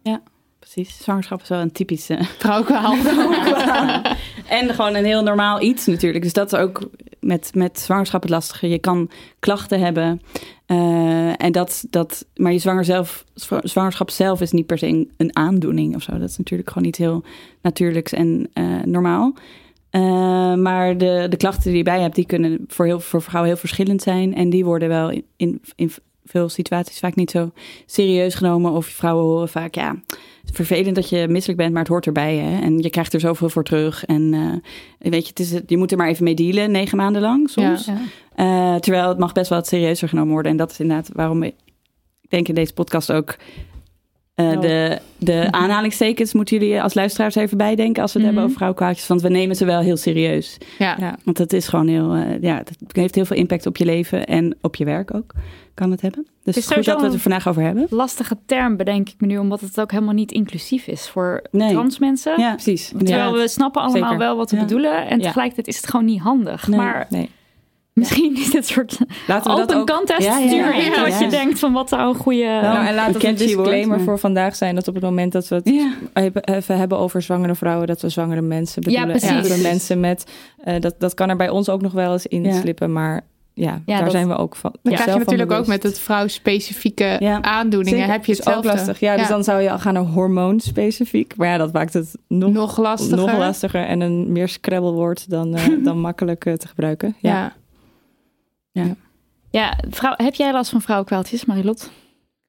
Precies. Zwangerschap is wel een typische vrouwkwaal. en gewoon een heel normaal iets natuurlijk. Dus dat is ook met, met zwangerschap het lastige. Je kan klachten hebben. eh, en dat, dat, maar je zwanger zelf, zwa- zwangerschap zelf is niet per se een, aandoening of zo. Dat is natuurlijk gewoon iets heel natuurlijks en eh, normaal. Eh, maar de, de klachten die je bij hebt, die kunnen voor, heel, voor vrouwen heel verschillend zijn. En die worden wel in, in, in veel situaties vaak niet zo serieus genomen. Of vrouwen horen vaak, ja, vervelend dat je misselijk bent, maar het hoort erbij. Hè? En je krijgt er zoveel voor terug. En eh, weet je, het is, je moet er maar even mee dealen, negen maanden lang soms. Ja. Eh, terwijl het mag best wel wat serieuzer genomen worden. En dat is inderdaad waarom ik denk in deze podcast ook... eh, de, de aanhalingstekens moeten jullie als luisteraars even bijdenken... als we het hebben over vrouwkwaadjes. Want we nemen ze wel heel serieus. Ja. Want dat is gewoon heel... eh, ja, het heeft heel veel impact op je leven en op je werk ook. Kan het hebben. Dus het is goed dat we het er vandaag over hebben. lastige term, bedenk ik me nu, omdat het ook helemaal niet inclusief is voor Nee. trans mensen. Ja, precies. Terwijl we snappen allemaal Zeker. wel wat we Ja. bedoelen. En Ja. tegelijkertijd is het gewoon niet handig. Nee. Maar Nee. Misschien is het soort Laten we dat open ook- contest. Ja, ja, ja, ja, wat ja. je denkt van wat zou een goede... Nou, en laat het een disclaimer maar- voor vandaag zijn dat op het moment dat we het Ja. hebben- even hebben over zwangere vrouwen, dat we zwangere mensen bedoelen. precies. Dat we mensen met, eh, dat, dat kan er bij ons ook nog wel eens in Ja. slippen, maar ja, Ja, daar dat- zijn we ook van. Dan krijg je natuurlijk ook met het vrouwspecifieke Ja. aandoeningen. Zeker, Heb je is ook lastig. Ja, dus dan zou je al gaan naar hormoonspecifiek. Maar ja, dat maakt het nog, nog lastiger. nog lastiger en een meer scrabblewoord dan, eh, dan makkelijk eh, te gebruiken. Ja. Ja. Ja, vrouw, heb jij last van vrouwenkwaaltjes, Marilot?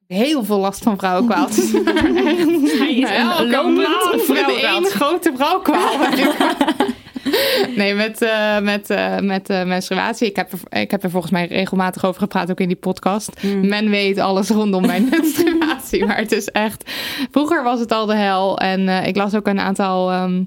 Heel veel last van vrouwenkwaaltjes. Hij is Ja, een lopend vrouwenkwaal. grote vrouwkwaal. nee, met, eh, met, eh, met eh, menstruatie. Ik heb, er, ik heb er volgens mij regelmatig over gepraat, ook in die podcast. Men weet alles rondom mijn menstruatie. Maar het is echt... Vroeger was het al de hel. En eh, ik las ook een aantal... ehm,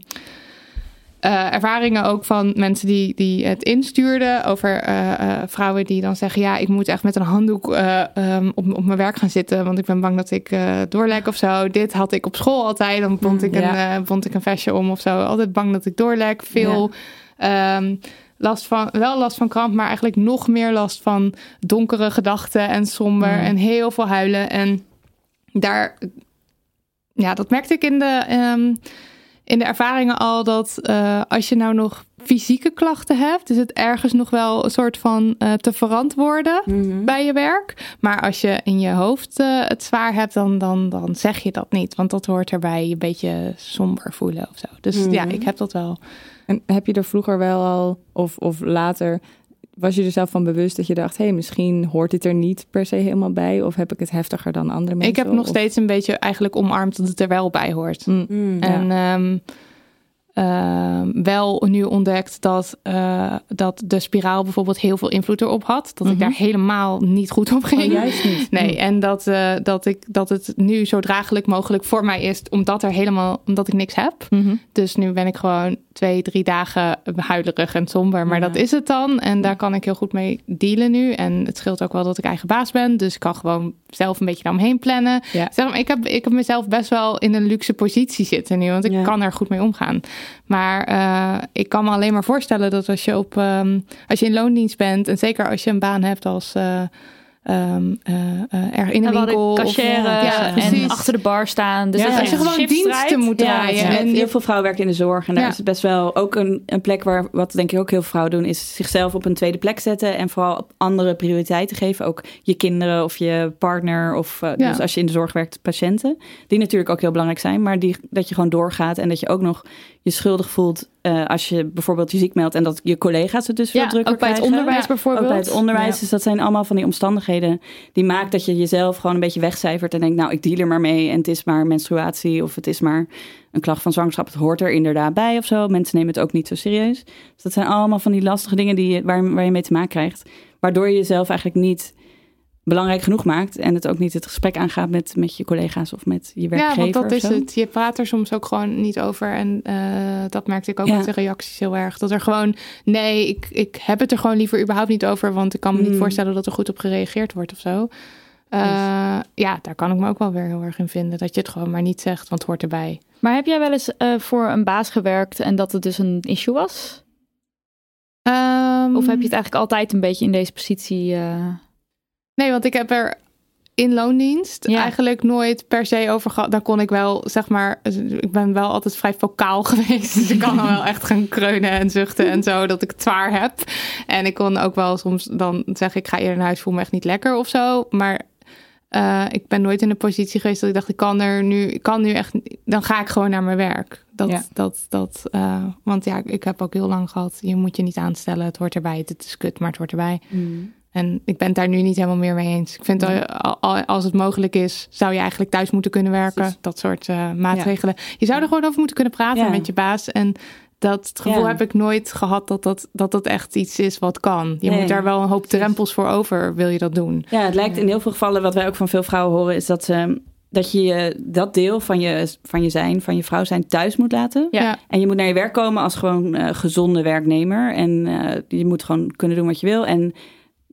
eh, ervaringen ook van mensen die, die het instuurden over eh, eh, vrouwen die dan zeggen: Ja, ik moet echt met een handdoek eh, ehm, op, op mijn werk gaan zitten, want ik ben bang dat ik doorlek of zo. Dit had ik op school altijd, dan bond ik, ja. een, bond ik een vestje om of zo. Altijd bang dat ik doorlek. Veel ehm, last van, wel last van kramp, maar eigenlijk nog meer last van donkere gedachten en somber en heel veel huilen. En daar, ja, dat merkte ik in de. ehm, in de ervaringen al dat eh, als je nou nog fysieke klachten hebt, is het ergens nog wel een soort van eh, te verantwoorden bij je werk. Maar als je in je hoofd eh, het zwaar hebt, dan, dan, dan zeg je dat niet. Want dat hoort erbij je een beetje somber voelen of zo. Dus ja, ik heb dat wel. En heb je er vroeger wel al, of, of later, was je er zelf van bewust dat je dacht, hé, hey, misschien hoort dit er niet per se helemaal bij, of heb ik het heftiger dan andere mensen? ik heb nog Of- steeds een beetje eigenlijk omarmd dat het er wel bij hoort. Mm. En ehm, ehm, wel nu ontdekt dat, eh, dat de spiraal bijvoorbeeld heel veel invloed erop had. Dat ik daar helemaal niet goed op ging. Mhm. Oh, juist niet. Nee, en dat, eh, dat, ik, dat het nu zo draaglijk mogelijk voor mij is, omdat er helemaal, omdat ik niks heb. Mhm. Dus nu ben ik gewoon twee, drie dagen huilerig en somber. Maar dat is het dan. En daar kan ik heel goed mee dealen nu. En het scheelt ook wel dat ik eigen baas ben. Dus ik kan gewoon zelf een beetje naar omheen plannen. Ja. Zeg maar, ik, heb, ik heb mezelf best wel in een luxe positie zitten nu. Want ik Ja. kan er goed mee omgaan. Maar eh, ik kan me alleen maar voorstellen dat als je, op, ehm, als je in loondienst bent... en zeker als je een baan hebt als... eh, ehm, eh, eh, er in En winkel. of- cashieren Ja, en achter de bar staan. Dus Ja, dat als je gewoon diensten moet Ja, draaien. Ja, en heel veel vrouwen werken in de zorg. En daar Ja. is het best wel ook een, een plek waar, wat denk ik ook heel veel vrouwen doen, is zichzelf op een tweede plek zetten. En vooral op andere prioriteiten geven. Ook je kinderen of je partner. Of Ja. dus als je in de zorg werkt, patiënten. Die natuurlijk ook heel belangrijk zijn. Maar die, dat je gewoon doorgaat. En dat je ook nog je schuldig voelt eh, als je bijvoorbeeld je ziek meldt en dat je collega's het dus veel Ja, drukker ook bij het krijgen. onderwijs bijvoorbeeld. Ook bij het onderwijs. Ja. Dus dat zijn allemaal van die omstandigheden die maakt dat je jezelf gewoon een beetje wegcijfert en denkt, nou, ik deal er maar mee en het is maar menstruatie of het is maar een klacht van zwangerschap. Het hoort er inderdaad bij of zo. Mensen nemen het ook niet zo serieus. Dus dat zijn allemaal van die lastige dingen die je, waar, waar je mee te maken krijgt. Waardoor je jezelf eigenlijk niet belangrijk genoeg maakt en het ook niet het gesprek aangaat met, met je collega's of met je werkgever. Ja, want dat of is zo. het. Je praat er soms ook gewoon niet over. En eh, dat merkte ik ook Ja. met de reacties heel erg. Dat er gewoon, nee, ik, ik heb het er gewoon liever überhaupt niet over. Want ik kan me niet Mm. voorstellen dat er goed op gereageerd wordt of zo. Eh, ja, daar kan ik me ook wel weer heel erg in vinden. Dat je het gewoon maar niet zegt, want het hoort erbij. Maar heb jij wel eens eh, voor een baas gewerkt en dat het dus een issue was? Of heb je het eigenlijk altijd een beetje in deze positie? eh, Nee, want ik heb er in loondienst eigenlijk nooit per se over gehad. Daar kon ik wel, zeg maar, ik ben wel altijd vrij vocaal geweest. Dus ik kan wel echt gaan kreunen en zuchten en zo, dat ik het zwaar heb. En ik kon ook wel soms dan zeggen, ik ga eerder naar huis, voel me echt niet lekker of zo. Maar eh, ik ben nooit in een positie geweest dat ik dacht, ik kan er nu, ik kan nu echt, dan ga ik gewoon naar mijn werk. Dat, Ja. dat, dat, eh, want ja, ik heb ook heel lang gehad, je moet je niet aanstellen, het hoort erbij, het is kut, maar het hoort erbij. En ik ben het daar nu niet helemaal meer mee eens. Ik vind al- al- als het mogelijk is, zou je eigenlijk thuis moeten kunnen werken. Dat soort eh, maatregelen. Je zou er gewoon over moeten kunnen praten Ja. met je baas. En dat gevoel Ja. heb ik nooit gehad dat dat, dat dat echt iets is wat kan. Je Nee, moet daar wel een hoop drempels voor over, wil je dat doen. Ja, het lijkt in heel veel gevallen, wat wij ook van veel vrouwen horen, is dat, ze, dat je je dat deel van je, van je zijn, van je vrouw zijn, thuis moet laten. Ja. En je moet naar je werk komen als gewoon eh, gezonde werknemer. En eh, je moet gewoon kunnen doen wat je wil. En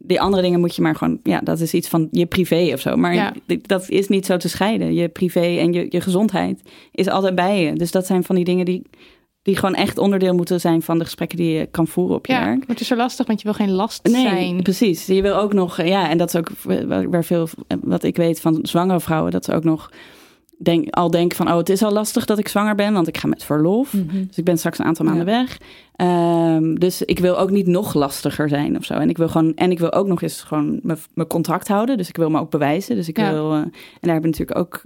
die andere dingen moet je maar gewoon, ja, dat is iets van je privé of zo. Maar Ja. dat is niet zo te scheiden. Je privé en je, je gezondheid is altijd bij je. Dus dat zijn van die dingen die, die gewoon echt onderdeel moeten zijn van de gesprekken die je kan voeren op je Ja, werk. maar het is zo lastig, want je wil geen last Nee, zijn. precies. Je wil ook nog, ja, en dat is ook waar waar veel, wat ik weet van zwangere vrouwen, dat ze ook nog denk, al denken van, oh, het is al lastig dat ik zwanger ben, want ik ga met verlof. Dus ik ben straks een aantal maanden weg. Ehm, dus ik wil ook niet nog lastiger zijn of zo. En ik wil gewoon, en ik wil ook nog eens gewoon mijn- contract houden. Dus ik wil me ook bewijzen. Dus ik Ja. wil, eh, en daar hebben we natuurlijk ook,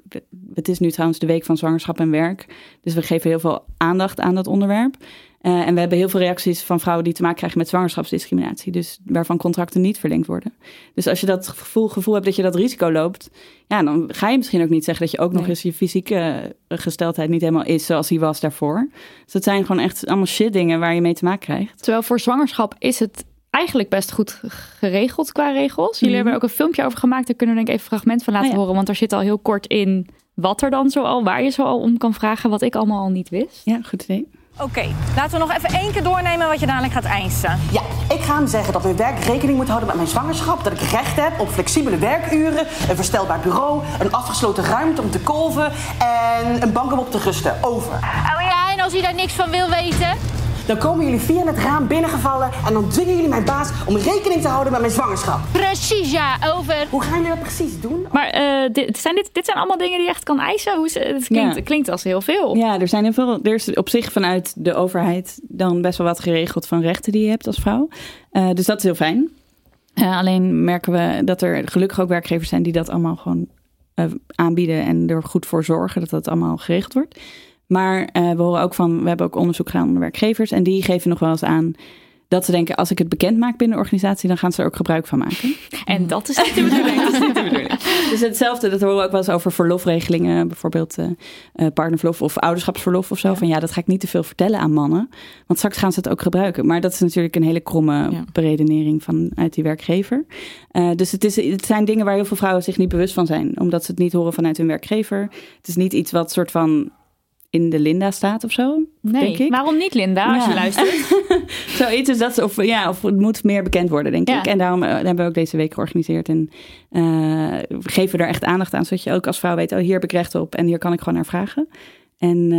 het is nu trouwens de week van zwangerschap en werk. Dus we geven heel veel aandacht aan dat onderwerp. Eh, en we hebben heel veel reacties van vrouwen die te maken krijgen met zwangerschapsdiscriminatie. Dus waarvan contracten niet verlengd worden. Dus als je dat gevoel, gevoel hebt dat je dat risico loopt, ja, dan ga je misschien ook niet zeggen dat je ook nog eens je fysieke eh, gesteldheid niet helemaal is zoals die was daarvoor. Dus dat zijn gewoon echt allemaal shit dingen waar je mee te maken krijgt. Terwijl voor zwangerschap is het eigenlijk best goed geregeld qua regels. Jullie Mhm. hebben er ook een filmpje over gemaakt. Daar kunnen we denk ik even een fragment van laten Oh ja. horen. Want daar zit al heel kort in wat er dan zo al, waar je zo al om kan vragen. Wat ik allemaal al niet wist. Ja, goed idee. Oké, laten we nog even één keer doornemen wat je dadelijk gaat eisen. Ja, ik ga hem zeggen dat mijn werk rekening moet houden met mijn zwangerschap. Dat ik recht heb op flexibele werkuren, een verstelbaar bureau, een afgesloten ruimte om te kolven en een bank om op te rusten. Over. Oh ja, en als hij daar niks van wil weten? Dan komen jullie via het raam binnengevallen en dan dwingen jullie mijn baas om rekening te houden met mijn zwangerschap. Precies, ja, over. Hoe gaan jullie dat precies doen? Maar eh, dit, zijn dit, dit zijn allemaal dingen die je echt kan eisen. Hoe, is- het klinkt, Ja. klinkt als heel veel. Ja, er zijn heel veel. Er is op zich vanuit de overheid dan best wel wat geregeld van rechten die je hebt als vrouw. Eh, dus dat is heel fijn. Eh, alleen merken we dat er gelukkig ook werkgevers zijn die dat allemaal gewoon eh, aanbieden en er goed voor zorgen dat dat allemaal geregeld wordt. Maar eh, we horen ook van, we hebben ook onderzoek gedaan onder werkgevers en die geven nog wel eens aan dat ze denken, als ik het bekend maak binnen de organisatie, dan gaan ze er ook gebruik van maken. En dat is niet de bedoeling. Dat is niet de bedoeling. Dus hetzelfde, dat horen we ook wel eens over verlofregelingen, bijvoorbeeld eh, partnerverlof of ouderschapsverlof of zo. Van ja, dat ga ik niet te veel vertellen aan mannen, want straks gaan ze het ook gebruiken. Maar dat is natuurlijk een hele kromme beredenering vanuit die werkgever. Dus het, is, het zijn dingen waar heel veel vrouwen zich niet bewust van zijn, omdat ze het niet horen vanuit hun werkgever. Het is niet iets wat soort van in de Linda staat of zo, Nee, denk ik. waarom niet Linda, als Ja. je luistert? Zoiets is dat, ze- of, ja, of het moet meer bekend worden, denk Ja. ik. En daarom eh, hebben we ook deze week georganiseerd. En eh, geven we er echt aandacht aan, zodat je ook als vrouw weet... oh, hier heb ik recht op en hier kan ik gewoon naar vragen. En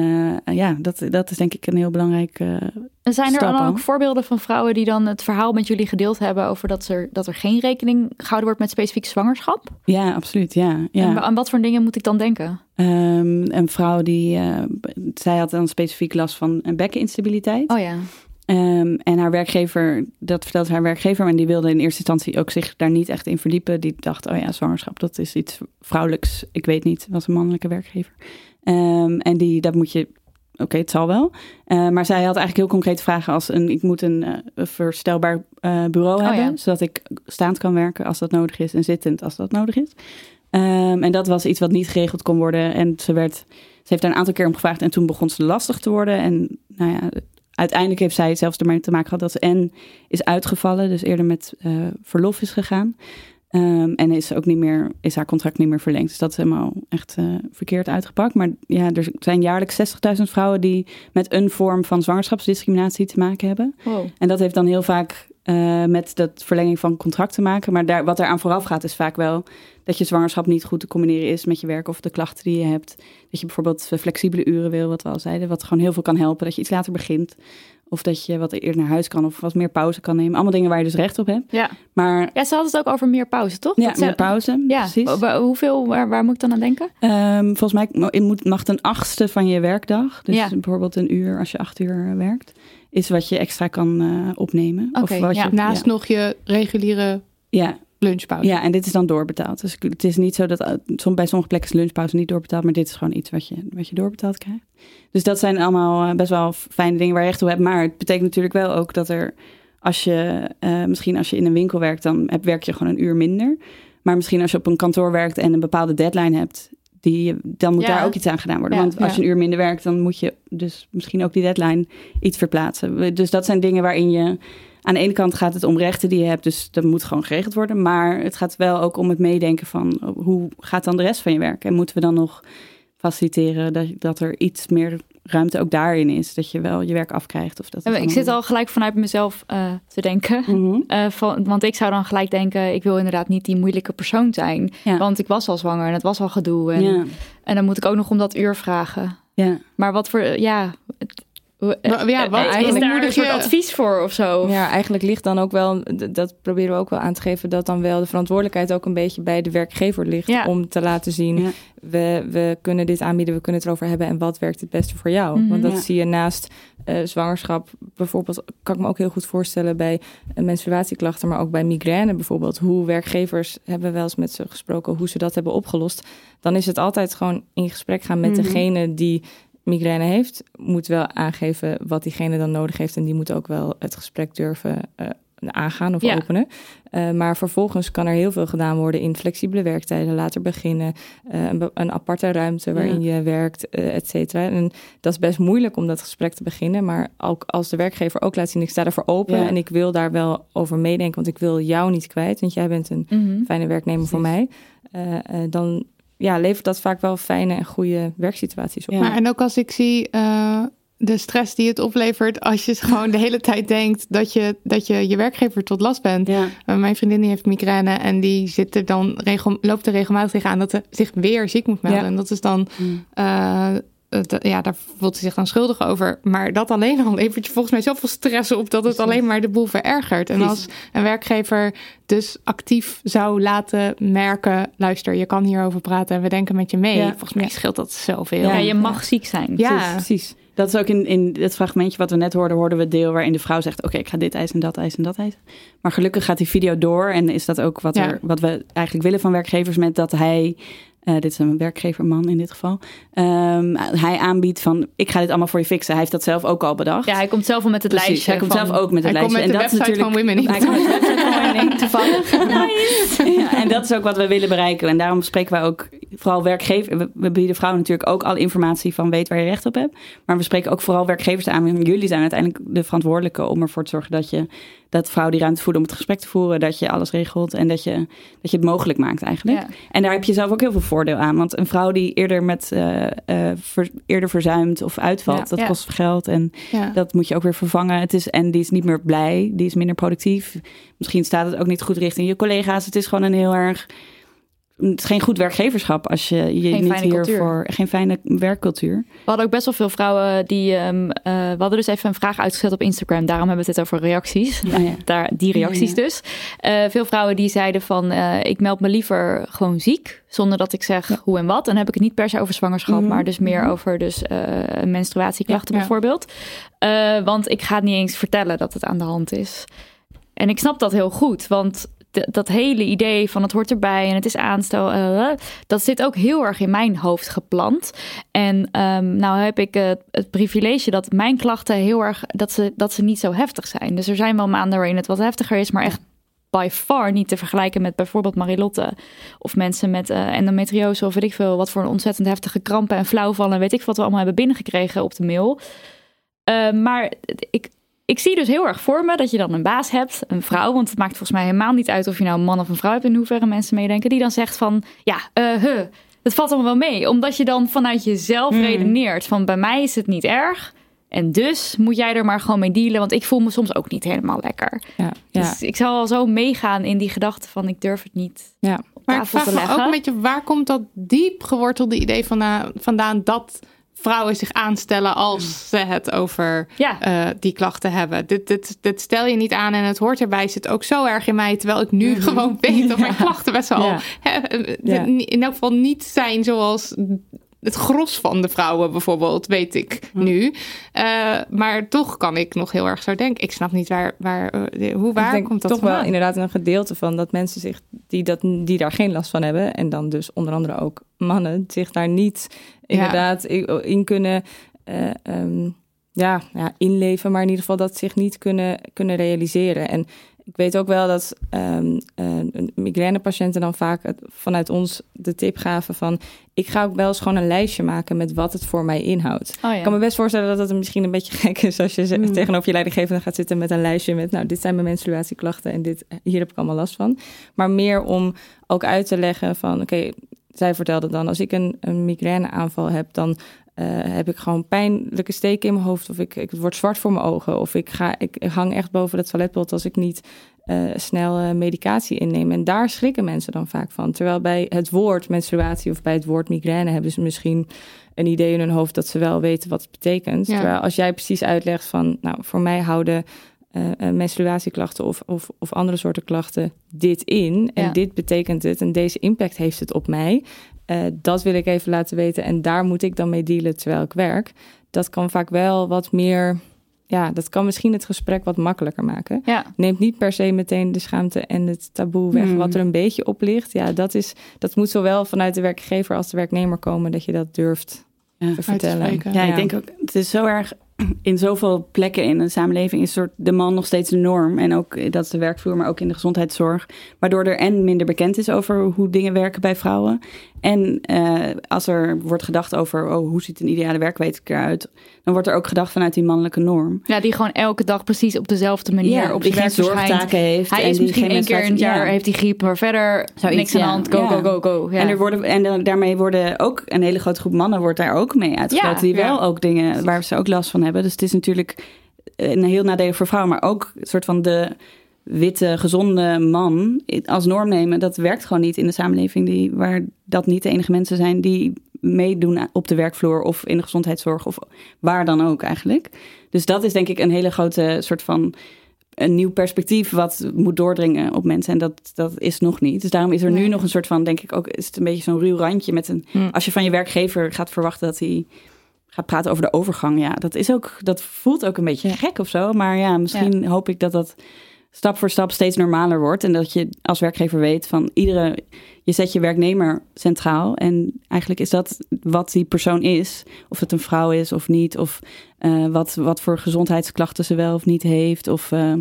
eh, ja, dat, dat is denk ik een heel belangrijk En zijn er dan ook voorbeelden van vrouwen die dan het verhaal met jullie gedeeld hebben over dat er, dat er geen rekening gehouden wordt met specifiek zwangerschap? Ja, absoluut, ja. ja. En aan wat voor dingen moet ik dan denken? Ehm, een vrouw die, eh, zij had dan specifiek last van een bekkeninstabiliteit. Oh ja. Ehm, en haar werkgever, dat vertelde haar werkgever, maar die wilde in eerste instantie ook zich daar niet echt in verdiepen. Die dacht, oh ja, zwangerschap, dat is iets vrouwelijks. Ik weet niet, was een mannelijke werkgever. Ehm, en die, dat moet je oké, het zal wel. Eh, maar zij had eigenlijk heel concrete vragen als een, ik moet een, eh, verstelbaar eh, bureau Oh, hebben, ja. zodat ik staand kan werken als dat nodig is en zittend als dat nodig is. Ehm, en dat was iets wat niet geregeld kon worden. En ze, werd, ze heeft daar een aantal keer om gevraagd en toen begon ze lastig te worden. En nou ja, uiteindelijk heeft zij zelfs ermee te maken gehad dat ze en is uitgevallen, dus eerder met verlof is gegaan. Ehm, en is, ook niet meer, is haar contract niet meer verlengd. Dus dat is helemaal echt eh, verkeerd uitgepakt. Maar ja, er zijn jaarlijks 60.000 vrouwen die met een vorm van zwangerschapsdiscriminatie te maken hebben. Wow. En dat heeft dan heel vaak eh, met dat verlenging van contract te maken. Maar daar, wat eraan vooraf gaat, is vaak wel dat je zwangerschap niet goed te combineren is met je werk of de klachten die je hebt. Dat je bijvoorbeeld eh, flexibele uren wil, wat we al zeiden, wat gewoon heel veel kan helpen. Dat je iets later begint. Of dat je wat eerder naar huis kan of wat meer pauze kan nemen. Allemaal dingen waar je dus recht op hebt. Ja. Maar Ja, ze had het ook over meer pauze, toch? ja, Dat ze- meer pauze. Ja, precies. hoeveel, waar, waar moet ik dan aan denken? Ehm, volgens mij mag een achtste van je werkdag. Dus Ja. bijvoorbeeld een uur als je acht uur eh, werkt. Is wat je extra kan eh, opnemen. Oké, wat ja. je, naast nog je reguliere ja. Lunchpauze. Ja, en dit is dan doorbetaald. Dus het is niet zo dat eh, bij sommige plekken is lunchpauze niet doorbetaald, maar dit is gewoon iets wat je, wat je doorbetaald krijgt. Dus dat zijn allemaal eh, best wel fijne dingen waar je recht op hebt. Maar het betekent natuurlijk wel ook dat er, als je eh, misschien als je in een winkel werkt, dan heb, werk je gewoon een uur minder. Maar misschien als je op een kantoor werkt en een bepaalde deadline hebt, die, dan moet Ja. daar ook iets aan gedaan worden. Ja, Want als ja. je een uur minder werkt, dan moet je dus misschien ook die deadline iets verplaatsen. Dus dat zijn dingen waarin je aan de ene kant gaat het om rechten die je hebt, dus dat moet gewoon geregeld worden. Maar het gaat wel ook om het meedenken van oh, hoe gaat dan de rest van je werk? En moeten we dan nog faciliteren dat, dat er iets meer ruimte ook daarin is? Dat je wel je werk afkrijgt? Of dat Ik allemaal- zit al gelijk vanuit mezelf eh, te denken. Mhm. Eh, van, want ik zou dan gelijk denken, ik wil inderdaad niet die moeilijke persoon zijn. Want ik was al zwanger en het was al gedoe. En, Ja. en dan moet ik ook nog om dat uur vragen. Ja. Maar wat voor, ja... het- ja, wat eh, is eigenlijk daar een soort je- advies voor of zo? Ja, eigenlijk ligt dan ook wel, dat proberen we ook wel aan te geven, dat dan wel de verantwoordelijkheid ook een beetje bij de werkgever ligt. Ja. Om te laten zien, Ja. we, we kunnen dit aanbieden, we kunnen het erover hebben en wat werkt het beste voor jou. Mhm. Want dat Ja. zie je naast eh, zwangerschap bijvoorbeeld, kan ik me ook heel goed voorstellen bij eh, menstruatieklachten, maar ook bij migraine bijvoorbeeld. Hoe werkgevers hebben wel eens met ze gesproken, hoe ze dat hebben opgelost. Dan is het altijd gewoon in gesprek gaan met Mhm. degene die migraine heeft, moet wel aangeven wat diegene dan nodig heeft. En die moet ook wel het gesprek durven eh, aangaan of Ja. openen. Eh, maar vervolgens kan er heel veel gedaan worden in flexibele werktijden, later beginnen, eh, een, een aparte ruimte waarin je werkt, eh, et cetera. En dat is best moeilijk om dat gesprek te beginnen. Maar ook als de werkgever ook laat zien, ik sta ervoor open Ja. en ik wil daar wel over meedenken, want ik wil jou niet kwijt, want jij bent een Mhm. fijne werknemer voor mij. Dan ja, levert dat vaak wel fijne en goede werksituaties op. Ja. Maar en ook als ik zie eh, de stress die het oplevert als je gewoon de hele tijd denkt dat je dat je, je werkgever tot last bent. Ja. Uh, mijn vriendin die heeft migraine en die zit er dan regel, loopt er regelmatig tegenaan dat ze zich weer ziek moet melden. Ja. En dat is dan, Mm. Eh, ja, daar voelt ze zich dan schuldig over. Maar dat alleen al levert je volgens mij zoveel stress op dat het alleen maar de boel verergert. En als een werkgever dus actief zou laten merken, luister, je kan hierover praten en we denken met je mee. Ja. Volgens mij scheelt dat zoveel. Ja, je mag ziek zijn. Ja. Precies. Dat is ook in, in het fragmentje wat we net hoorden, hoorden we het deel waarin de vrouw zegt: Oké, ik ga dit eisen en dat eisen en dat eisen. Maar gelukkig gaat die video door en is dat ook wat, Ja. er, wat we eigenlijk willen van werkgevers met dat hij. Eh, dit is een werkgeverman in dit geval. ehm, hij aanbiedt van: Ik ga dit allemaal voor je fixen. Hij heeft dat zelf ook al bedacht. Ja, hij komt zelf al met het Precies, lijstje. Hij komt van- zelf ook met het Hij komt lijstje. met de dat is website van natuurlijk- Women. Hij komt met de website van Toevallig. Ja, en dat is ook wat we willen bereiken. En daarom spreken wij ook vooral werkgevers. We, bieden vrouwen natuurlijk ook alle informatie van weet waar je recht op hebt. Maar we spreken ook vooral werkgevers aan. Jullie zijn uiteindelijk de verantwoordelijke om ervoor te zorgen dat je dat vrouwen die ruimte voelen om het gesprek te voeren, dat je alles regelt en dat je, dat je het mogelijk maakt eigenlijk. Ja. En daar heb je zelf ook heel veel voordeel aan. Want een vrouw die eerder met eh, eh, ver- eerder verzuimt of uitvalt, Ja. dat kost geld en dat moet je ook weer vervangen. Het is, en die is niet meer blij, die is minder productief. Misschien staat het ook niet goed richting je collega's. Het is gewoon een heel erg. Het is geen goed werkgeverschap als je je Geen niet hiervoor. Geen fijne werkcultuur. We hadden ook best wel veel vrouwen die. ehm, eh, we hadden dus even een vraag uitgezet op Instagram. Daarom hebben we het over reacties. Ja, ja. Daar, die reacties Ja, dus. Eh, veel vrouwen die zeiden van. eh, ik meld me liever gewoon ziek. Zonder dat ik zeg hoe en wat. Dan heb ik het niet per se over zwangerschap. Mhm. Maar dus meer over dus, menstruatieklachten bijvoorbeeld. Want ik ga het niet eens vertellen dat het aan de hand is. En ik snap dat heel goed. Want dat hele idee van het hoort erbij en het is aanstel, eh, dat zit ook heel erg in mijn hoofd geplant. En ehm, nou heb ik het, het privilege dat mijn klachten heel erg, dat ze, dat ze niet zo heftig zijn. Dus er zijn wel maanden waarin het wat heftiger is, maar echt by far niet te vergelijken met bijvoorbeeld Marilotte. Of mensen met eh, endometriose of weet ik veel, wat voor een ontzettend heftige krampen en flauwvallen. en Weet ik wat we allemaal hebben binnengekregen op de mail. Maar ik, ik zie dus heel erg voor me dat je dan een baas hebt, een vrouw. Want het maakt volgens mij helemaal niet uit of je nou een man of een vrouw hebt. In hoeverre mensen meedenken. Die dan zegt van, ja, uh, huh, het valt allemaal wel mee. Omdat je dan vanuit jezelf Hmm. redeneert van, bij mij is het niet erg. En dus moet jij er maar gewoon mee dealen. Want ik voel me soms ook niet helemaal lekker. Ja, ja. Dus ik zal al zo meegaan in die gedachte van, ik durf het niet ja. op Maar ik vraag te me leggen. ook een beetje, waar komt dat diep gewortelde idee vandaan, vandaan dat vrouwen zich aanstellen als ze het over eh, die klachten hebben. Dit, dit, dit stel je niet aan en het hoort erbij. Zit ook zo erg in mij, terwijl ik nu gewoon weet dat mijn klachten best wel Ja. eh, in elk geval niet zijn zoals het gros van de vrouwen bijvoorbeeld, weet ik nu. Eh, maar toch kan ik nog heel erg zo denken. Ik snap niet waar, waar eh, hoe waar ik komt dat toch wel inderdaad een gedeelte van dat mensen zich die, dat, die daar geen last van hebben. En dan dus onder andere ook mannen zich daar niet inderdaad in, in kunnen eh, ehm, ja, ja, inleven. Maar in ieder geval dat zich niet kunnen, kunnen realiseren. En ik weet ook wel dat ehm eh, migrainepatiënten dan vaak het, vanuit ons de tip gaven van... ik ga ook wel eens gewoon een lijstje maken met wat het voor mij inhoudt. Oh ja. Ik kan me best voorstellen dat het misschien een beetje gek is... als je ze- tegenover je leidinggevende gaat zitten met een lijstje met... nou, dit zijn mijn menstruatieklachten en dit, hier heb ik allemaal last van. Maar meer om ook uit te leggen van... oké, zij vertelde dan, als ik een, een migraineaanval heb... dan eh, heb ik gewoon pijnlijke steken in mijn hoofd. Of ik, ik het wordt zwart voor mijn ogen. Of ik, ga, ik hang echt boven het toiletpot als ik niet eh, snel eh, medicatie inneem. En daar schrikken mensen dan vaak van. Terwijl bij het woord menstruatie of bij het woord migraine hebben ze misschien een idee in hun hoofd dat ze wel weten wat het betekent. Ja. Terwijl als jij precies uitlegt van, nou, voor mij houden menstruatieklachten of, of, of andere soorten klachten dit in. En Ja. dit betekent het en deze impact heeft het op mij. Eh, dat wil ik even laten weten en daar moet ik dan mee dealen terwijl ik werk. Dat kan vaak wel wat meer, ja, dat kan misschien het gesprek wat makkelijker maken. Ja. Neemt niet per se meteen de schaamte en het taboe weg Hmm. wat er een beetje op ligt. Ja, dat, is, dat moet zowel vanuit de werkgever als de werknemer komen dat je dat durft Ja. te vertellen. Ja, ik denk ook, het is zo erg in zoveel plekken in de samenleving is soort de man nog steeds de norm. En ook eh, dat is de werkvloer, maar ook in de gezondheidszorg. Waardoor er en minder bekend is over hoe dingen werken bij vrouwen. En eh, als er wordt gedacht over oh, hoe ziet een ideale werkweek eruit, dan wordt er ook gedacht vanuit die mannelijke norm. Ja, die gewoon elke dag precies op dezelfde manier Ja, op die zijn geen zorgtaken heeft Hij en is die misschien geen één keer in het jaar ja. heeft hij griep, maar verder Zoiets, niks aan de ja. hand. Go, Ja. go, go, go. Ja. En, er worden, en dan- daarmee worden ook een hele grote groep mannen wordt daar ook mee uitgesloten. Ja, die ja. wel ook dingen waar ze ook last van hebben. Dus het is natuurlijk een heel nadelig voor vrouwen. Maar ook een soort van de witte, gezonde man als norm nemen. Dat werkt gewoon niet in de samenleving die, waar dat niet de enige mensen zijn die meedoen op de werkvloer of in de gezondheidszorg of waar dan ook eigenlijk. Dus dat is denk ik een hele grote soort van een nieuw perspectief wat moet doordringen op mensen. En dat, dat is nog niet. Dus daarom is er nu nog een soort van, denk ik ook, is het een beetje zo'n ruw randje met een. Hm. Als je van je werkgever gaat verwachten dat hij gaat praten over de overgang. Ja, dat is ook, dat voelt ook een beetje gek of zo. Maar ja, misschien hoop ik dat dat stap voor stap steeds normaler wordt. En dat je als werkgever weet van iedere. Je zet je werknemer centraal. En eigenlijk is dat wat die persoon is. Of het een vrouw is of niet. Of eh, wat, wat voor gezondheidsklachten ze wel of niet heeft. Of, eh,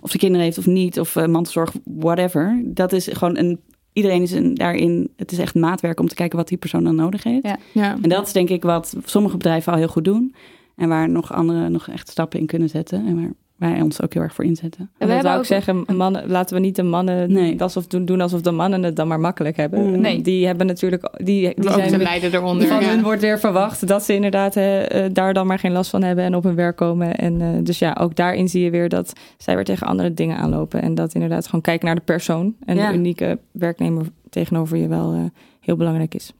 of ze kinderen heeft of niet. Of eh, mantelzorg, whatever. Dat is gewoon een. Iedereen is een, daarin. Het is echt maatwerk om te kijken wat die persoon dan nodig heeft. Ja. Ja. En dat is denk ik wat sommige bedrijven al heel goed doen. En waar nog anderen nog echt stappen in kunnen zetten. En waar wij ons ook heel erg voor inzetten. En we dat zou ik ook- zeggen, mannen, laten we niet de mannen alsof doen, doen alsof de mannen het dan maar makkelijk hebben. Nee. Die hebben natuurlijk, die, die Ook zijn lijden eronder, Van ja. hun wordt weer verwacht dat ze inderdaad eh, eh, daar dan maar geen last van hebben en op hun werk komen. En eh, dus ja, ook daarin zie je weer dat zij weer tegen andere dingen aanlopen. En dat inderdaad gewoon kijken naar de persoon en Ja. de unieke werknemer tegenover je wel heel belangrijk is.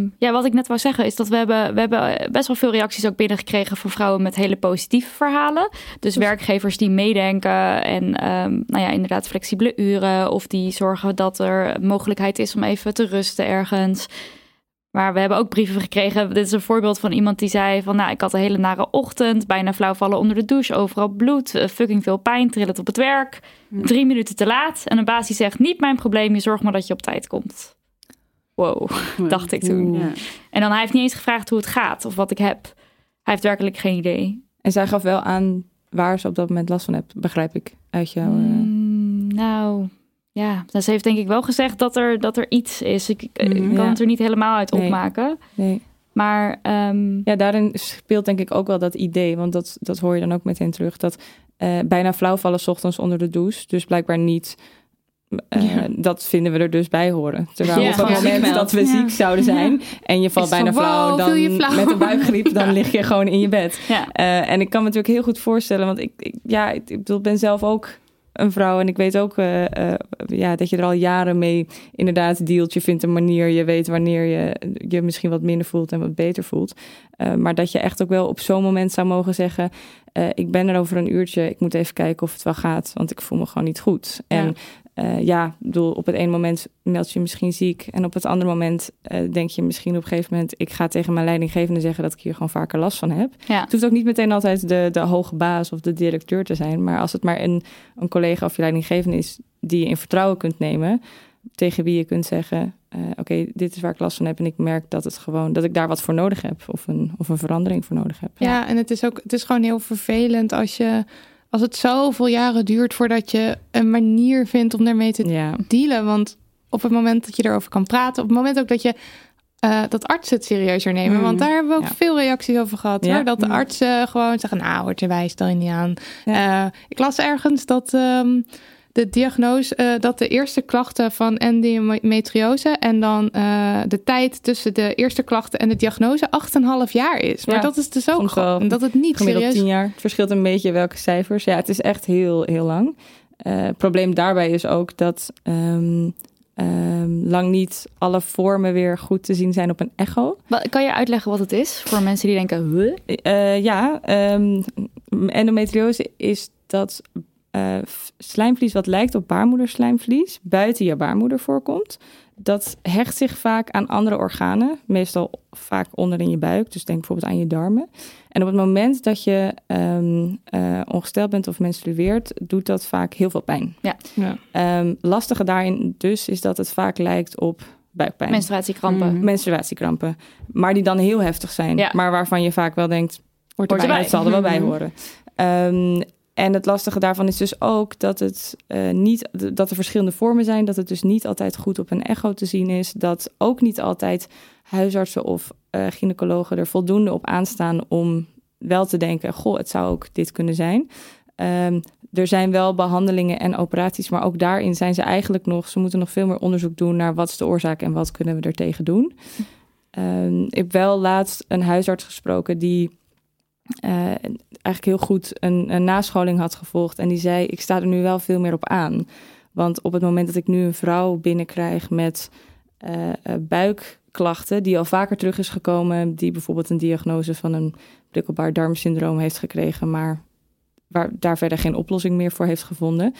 Ehm, ja, wat ik net wou zeggen is dat we hebben, we hebben best wel veel reacties ook binnengekregen van vrouwen met hele positieve verhalen. Dus werkgevers die meedenken en ehm, nou ja, inderdaad flexibele uren of die zorgen dat er mogelijkheid is om even te rusten ergens. Maar we hebben ook brieven gekregen. Dit is een voorbeeld van iemand die zei van... nou, ik had een hele nare ochtend, bijna flauw vallen onder de douche... overal bloed, eh, fucking veel pijn, trillend op het werk. Drie minuten te laat. En een baas die zegt, niet mijn probleem, je zorg maar dat je op tijd komt. Wow, dacht ik toen. Ja. En dan hij heeft niet eens gevraagd hoe het gaat of wat ik heb. Hij heeft werkelijk geen idee. En zij gaf wel aan waar ze op dat moment last van hebt, begrijp ik uit jouw... eh, Mm, nou, ja. Dus ze heeft denk ik wel gezegd dat er, dat er iets is. Ik, ik kan Mhm. Ja. het er niet helemaal uit opmaken. Nee. Maar ehm, Ja, daarin speelt denk ik ook wel dat idee, want dat, dat hoor je dan ook meteen terug. Dat eh, bijna flauw vallen 's ochtends onder de douche, dus blijkbaar niet. Eh, Ja. Dat vinden we er dus bij horen. Terwijl Ja, op het moment dat we ziek zouden zijn en je valt bijna van, flauw, dan flauw? met een buikgriep, dan lig je gewoon in je bed. Eh, en ik kan me natuurlijk heel goed voorstellen, want ik, ik ja, ik, ik bedoel, ben zelf ook een vrouw en ik weet ook eh, ja, dat je er al jaren mee inderdaad dealt. Je vindt een manier, je weet wanneer je je misschien wat minder voelt en wat beter voelt. Maar dat je echt ook wel op zo'n moment zou mogen zeggen: Ik ben er over een uurtje, ik moet even kijken of het wel gaat, want ik voel me gewoon niet goed. En Ja. eh, ja, bedoel, op het ene moment meld je je misschien ziek. En op het andere moment eh, denk je misschien op een gegeven moment... ik ga tegen mijn leidinggevende zeggen dat ik hier gewoon vaker last van heb. Ja. Het hoeft ook niet meteen altijd de, de hoge baas of de directeur te zijn. Maar als het maar een, een collega of je leidinggevende is... die je in vertrouwen kunt nemen... tegen wie je kunt zeggen... eh, oké, dit is waar ik last van heb... en ik merk dat, het gewoon, dat ik daar wat voor nodig heb... of een, of een verandering voor nodig heb. Ja, en het is ook het is gewoon heel vervelend als je als het zoveel jaren duurt voordat je een manier vindt om daarmee te dealen. Want op het moment dat je erover kan praten, op het moment ook dat je eh, dat artsen het serieuzer nemen. Mm. Want daar hebben we ook Ja. veel reacties over gehad. Ja. Hoor, dat de Mm. artsen gewoon zeggen, nou, hoort erbij, stel je niet aan. Eh, ik las ergens dat ehm, de diagnose, eh, dat de eerste klachten van endometriose en dan eh, de tijd tussen de eerste klachten en de diagnose 8,5 jaar is. Maar Ja. dat is dus ook gewoon dat het niet gemiddeld serieus 10 jaar. Het verschilt een beetje welke cijfers. Ja, het is echt heel, heel lang. Eh, het probleem daarbij is ook dat ehm, ehm, lang niet alle vormen weer goed te zien zijn op een echo. Kan je uitleggen wat het is voor mensen die denken, huh? Eh, ja, ehm, endometriose is dat eh, slijmvlies wat lijkt op baarmoederslijmvlies buiten je baarmoeder voorkomt. Dat hecht zich vaak aan andere organen, meestal vaak onder in je buik. Dus denk bijvoorbeeld aan je darmen. En op het moment dat je ehm, eh, ongesteld bent of menstrueert, doet dat vaak heel veel pijn. Ja. Ja. Ehm, lastige daarin dus is dat het vaak lijkt op buikpijn. Menstruatiekrampen. Mhm. Menstruatiekrampen. Maar die dan heel heftig zijn. Ja. Maar waarvan je vaak wel denkt, Hoort erbij. Het zal er wel bij Mhm. horen. Ehm, en het lastige daarvan is dus ook dat, het, eh, niet, dat er verschillende vormen zijn. Dat het dus niet altijd goed op een echo te zien is. Dat ook niet altijd huisartsen of eh, gynaecologen er voldoende op aanstaan om wel te denken: goh, het zou ook dit kunnen zijn. Ehm, er zijn wel behandelingen en operaties, maar ook daarin zijn ze eigenlijk nog. Ze moeten nog veel meer onderzoek doen naar wat is de oorzaak en wat kunnen we er tegen doen. Ehm, ik heb wel laatst een huisarts gesproken die eigenlijk heel goed een, een nascholing had gevolgd. En die zei: Ik sta er nu wel veel meer op aan. Want op het moment dat ik nu een vrouw binnenkrijg met eh, eh, buikklachten, die al vaker terug is gekomen, die bijvoorbeeld een diagnose van een prikkelbaar darmsyndroom heeft gekregen, maar waar daar verder geen oplossing meer voor heeft gevonden.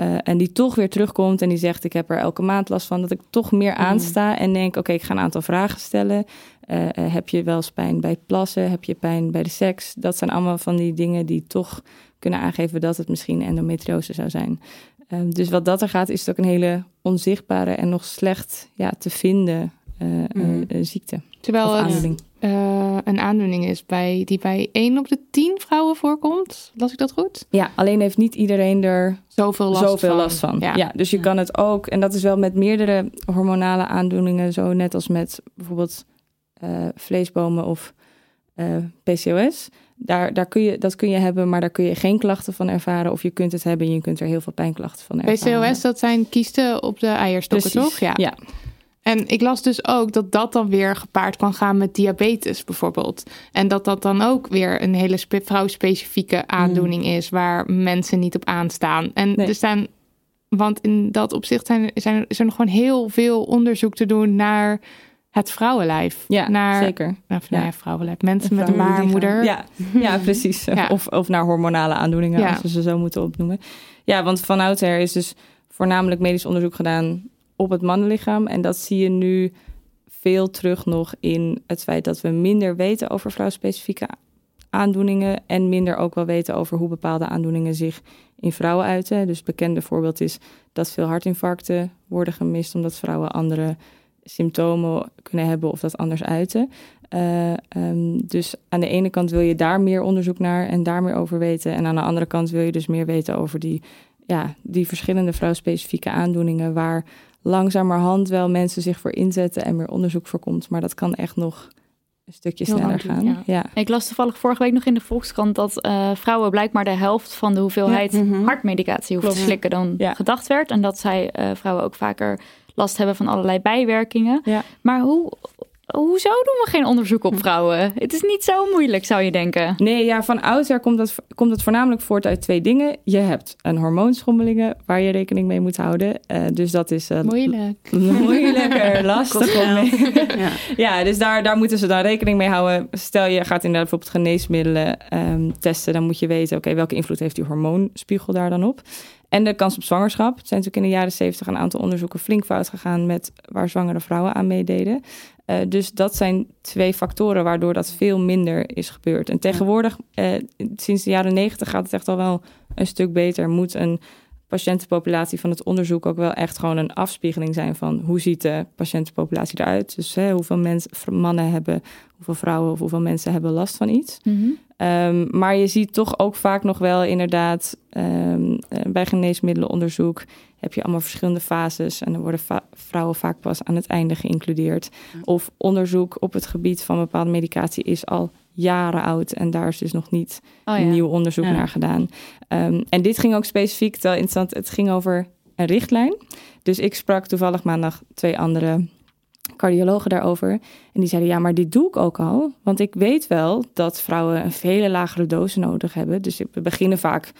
Eh, en die toch weer terugkomt en die zegt: Ik heb er elke maand last van. Dat ik toch meer aansta en denk: Oké, ik ga een aantal vragen stellen. Eh, eh, heb je wel eens pijn bij het plassen? Heb je pijn bij de seks? Dat zijn allemaal van die dingen die toch kunnen aangeven dat het misschien endometriose zou zijn. Ehm, dus wat dat er gaat, is het ook een hele onzichtbare en nog slecht ja, te vinden eh, ziekte. Terwijl het aandoening. eh, een aandoening is bij, die bij 1 op de 10 vrouwen voorkomt. Las ik dat goed? Ja, alleen heeft niet iedereen er zoveel last zoveel van. last van. Ja. Ja. dus je kan het ook, en dat is wel met meerdere hormonale aandoeningen, zo net als met bijvoorbeeld eh, vleesbomen of eh, PCOS. Daar, daar kun je, dat kun je hebben, maar daar kun je geen klachten van ervaren. Of je kunt het hebben en je kunt er heel veel pijnklachten van ervaren. PCOS, dat zijn kiesten op de eierstokken, Precies, toch? Ja. ja. En ik las dus ook dat dat dan weer gepaard kan gaan met diabetes bijvoorbeeld. En dat dat dan ook weer een hele spe- vrouwspecifieke aandoening is waar mensen niet op aanstaan. En Nee. er staan, want in dat opzicht zijn, zijn, is er nog gewoon heel veel onderzoek te doen naar het vrouwenlijf. Ja, naar, zeker. Nou, nou ja, Ja. vrouwenlijf. Mensen met een baarmoeder. Ja, ja precies. Ja. Of, of naar hormonale aandoeningen, Ja. als we ze zo moeten opnoemen. Ja, want van oudsher is dus voornamelijk medisch onderzoek gedaan op het mannenlichaam. En dat zie je nu veel terug nog in het feit dat we minder weten over vrouwspecifieke aandoeningen en minder ook wel weten over hoe bepaalde aandoeningen zich in vrouwen uiten. Dus bekende voorbeeld is dat veel hartinfarcten worden gemist omdat vrouwen andere symptomen kunnen hebben of dat anders uiten. Uh, um, dus aan de ene kant wil je daar meer onderzoek naar en daar meer over weten. En aan de andere kant wil je dus meer weten over die, ja, die verschillende vrouwspecifieke aandoeningen waar langzamerhand wel mensen zich voor inzetten en meer onderzoek voor komt. Maar dat kan echt nog een stukje Heel sneller gaan. ja. Ik las toevallig vorige week nog in de Volkskrant dat eh, vrouwen blijkbaar de helft van de hoeveelheid Ja, mhm. hartmedicatie hoeven te slikken dan Ja. gedacht werd. En dat zij eh, vrouwen ook vaker last hebben van allerlei bijwerkingen. Maar hoe, hoezo doen we geen onderzoek op vrouwen? Het is niet zo moeilijk, zou je denken. Nee, ja, van oudsher komt dat, komt het voornamelijk voort uit twee dingen. Je hebt een hormoonschommelingen waar je rekening mee moet houden. Eh, dus dat is... eh, Moeilijk. Moeilijker, lastig ja. ja, dus daar, daar moeten ze dan rekening mee houden. Stel je gaat inderdaad bijvoorbeeld geneesmiddelen ehm, testen, dan moet je weten, oké, welke invloed heeft die hormoonspiegel daar dan op? En de kans op zwangerschap. Het zijn natuurlijk in de jaren zeventig een aantal onderzoeken flink fout gegaan met waar zwangere vrouwen aan meededen. Eh, dus dat zijn twee factoren waardoor dat veel minder is gebeurd. En tegenwoordig, eh, sinds de jaren negentig, gaat het echt al wel een stuk beter. Moet een patiëntenpopulatie van het onderzoek ook wel echt gewoon een afspiegeling zijn van hoe ziet de patiëntenpopulatie eruit. Dus hè, hoeveel mensen, mannen hebben, hoeveel vrouwen of hoeveel mensen hebben last van iets. Ehm, maar je ziet toch ook vaak nog wel inderdaad ehm, eh, bij geneesmiddelenonderzoek heb je allemaal verschillende fases en dan worden vrouwen vaak pas aan het einde geïncludeerd. Of onderzoek op het gebied van bepaalde medicatie is al jaren oud en daar is dus nog niet Oh ja. nieuw onderzoek Ja. naar gedaan. Ehm, en dit ging ook specifiek, wel interessant, het ging over een richtlijn. Dus ik sprak toevallig maandag twee andere cardiologen daarover. En die zeiden, ja, maar dit doe ik ook al. Want ik weet wel dat vrouwen een vele lagere dosis nodig hebben. Dus we beginnen vaak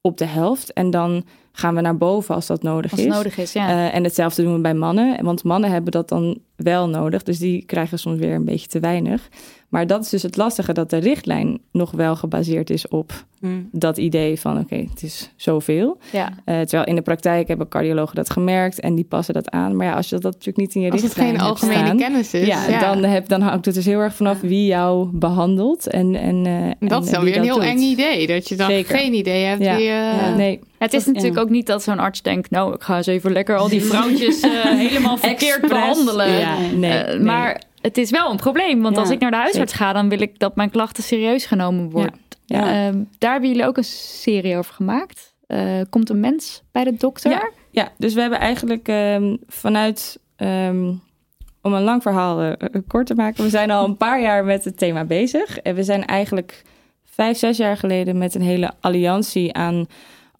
op de helft. En dan gaan we naar boven als dat nodig Als het is. nodig is, ja. Eh, en hetzelfde doen we bij mannen. Want mannen hebben dat dan wel nodig. Dus die krijgen soms weer een beetje te weinig. Maar dat is dus het lastige, dat de richtlijn nog wel gebaseerd is op Hmm. dat idee van oké, het is zoveel. Ja. Eh, terwijl in de praktijk hebben cardiologen dat gemerkt en die passen dat aan. Maar ja, als je dat natuurlijk niet in je Als het richtlijn geen hebt algemene staan, kennis is, Ja, ja. Dan, heb, dan hangt het dus heel erg vanaf wie jou behandelt. En, en, eh, en, Dat is dan weer een heel doet. eng idee. Dat je dan Zeker. geen idee hebt. Ja, nee. Het is natuurlijk ook niet dat zo'n arts denkt... nou, ik ga eens even lekker al die vrouwtjes eh, helemaal verkeerd behandelen. Ja, nee, Eh, nee. Maar het is wel een probleem. Want Ja, als ik naar de huisarts zeker. ga... dan wil ik dat mijn klachten serieus genomen worden. Ja. Ehm, daar hebben jullie ook een serie over gemaakt. Eh, komt een mens bij de dokter? Ja, ja, dus we hebben eigenlijk ehm, vanuit, ehm, om een lang verhaal kort te maken, we zijn al een paar jaar met het thema bezig. En we zijn eigenlijk vijf, zes jaar geleden met een hele alliantie aan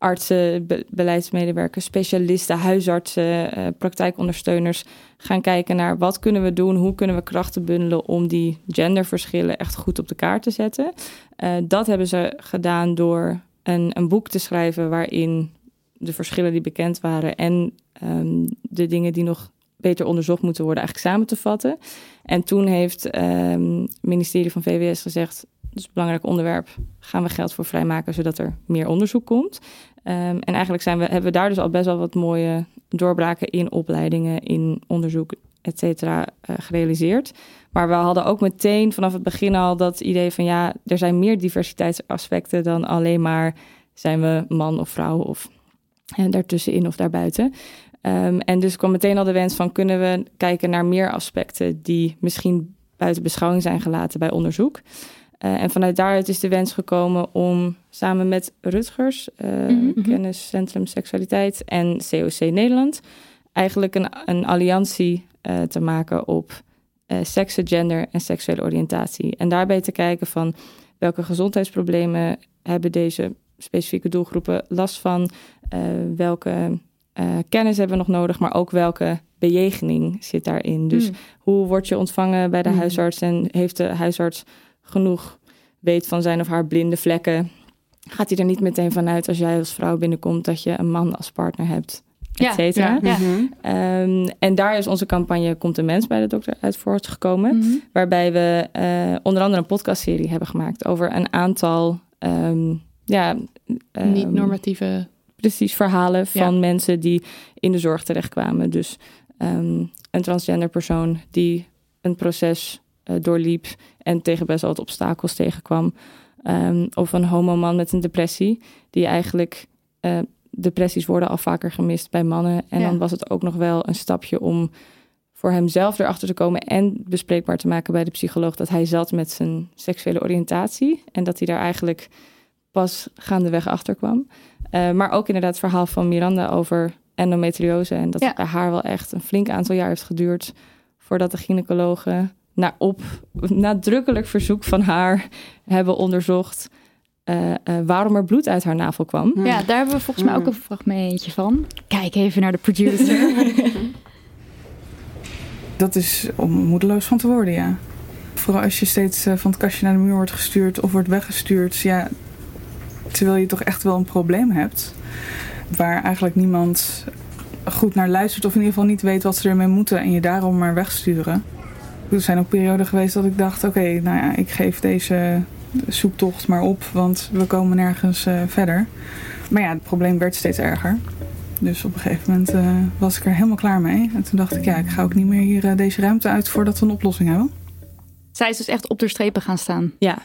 artsen, be- beleidsmedewerkers, specialisten, huisartsen, eh, praktijkondersteuners gaan kijken naar wat kunnen we doen, hoe kunnen we krachten bundelen om die genderverschillen echt goed op de kaart te zetten. Eh, dat hebben ze gedaan door een, een boek te schrijven waarin de verschillen die bekend waren en ehm, de dingen die nog beter onderzocht moeten worden, eigenlijk samen te vatten. En toen heeft ehm, het ministerie van VWS gezegd, dat is een belangrijk onderwerp, gaan we geld voor vrijmaken zodat er meer onderzoek komt. Ehm, en eigenlijk zijn we, hebben we daar dus al best wel wat mooie doorbraken in opleidingen, in onderzoek, et cetera, eh, gerealiseerd. Maar we hadden ook meteen vanaf het begin al dat idee van ja, er zijn meer diversiteitsaspecten dan alleen maar zijn we man of vrouw of en daartussenin of daarbuiten. Ehm, en dus kwam meteen al de wens van kunnen we kijken naar meer aspecten die misschien buiten beschouwing zijn gelaten bij onderzoek. Eh, en vanuit daaruit is de wens gekomen om samen met Rutgers, eh, Mhm. Kenniscentrum Seksualiteit en COC Nederland, eigenlijk een, een alliantie eh, te maken op seksen, gender en seksuele oriëntatie. En daarbij te kijken van welke gezondheidsproblemen hebben deze specifieke doelgroepen last van, welke kennis hebben we nog nodig, maar ook welke bejegening zit daarin. Dus Hmm. hoe word je ontvangen bij de Hmm. huisarts en heeft de huisarts genoeg weet van zijn of haar blinde vlekken? Gaat hij er niet meteen vanuit als jij als vrouw binnenkomt dat je een man als partner hebt? Ja, et cetera. ja, ja. Ehm, en daar is onze campagne Komt een mens bij de dokter uit voortgekomen. Mhm. Waarbij we eh, onder andere een podcastserie hebben gemaakt over een aantal ehm, ja, ehm, Niet-normatieve... precies verhalen Ja. van mensen die in de zorg terechtkwamen. Dus ehm, een transgender persoon die een proces eh, doorliep en tegen best wel wat obstakels tegenkwam. Ehm, of een homoman met een depressie, die eigenlijk eh, depressies worden al vaker gemist bij mannen. En Ja. dan was het ook nog wel een stapje om voor hemzelf erachter te komen en bespreekbaar te maken bij de psycholoog dat hij zat met zijn seksuele oriëntatie en dat hij daar eigenlijk pas gaandeweg achter kwam. Eh, maar ook inderdaad het verhaal van Miranda over endometriose en dat Ja. het bij haar wel echt een flink aantal jaar heeft geduurd voordat de gynaecologen na op nadrukkelijk verzoek van haar hebben onderzocht eh, eh, waarom er bloed uit haar navel kwam. Ja, daar hebben we volgens mij ook een fragmentje van. Kijk even naar de producer. Dat is om moedeloos van te worden, ja. Vooral als je steeds eh, van het kastje naar de muur wordt gestuurd of wordt weggestuurd. Ja, terwijl je toch echt wel een probleem hebt. Waar eigenlijk niemand goed naar luistert of in ieder geval niet weet wat ze ermee moeten. En je daarom maar wegsturen. Er zijn ook perioden geweest dat ik dacht, oké, nou ja, ik geef deze zoektocht maar op. Want we komen nergens eh, verder. Maar ja, het probleem werd steeds erger. Dus op een gegeven moment eh, was ik er helemaal klaar mee. En toen dacht ik, ja, ik ga ook niet meer hier eh, deze ruimte uit voordat we een oplossing hebben. Zij is dus echt op de strepen gaan staan. Ja,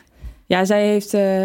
ja zij heeft eh,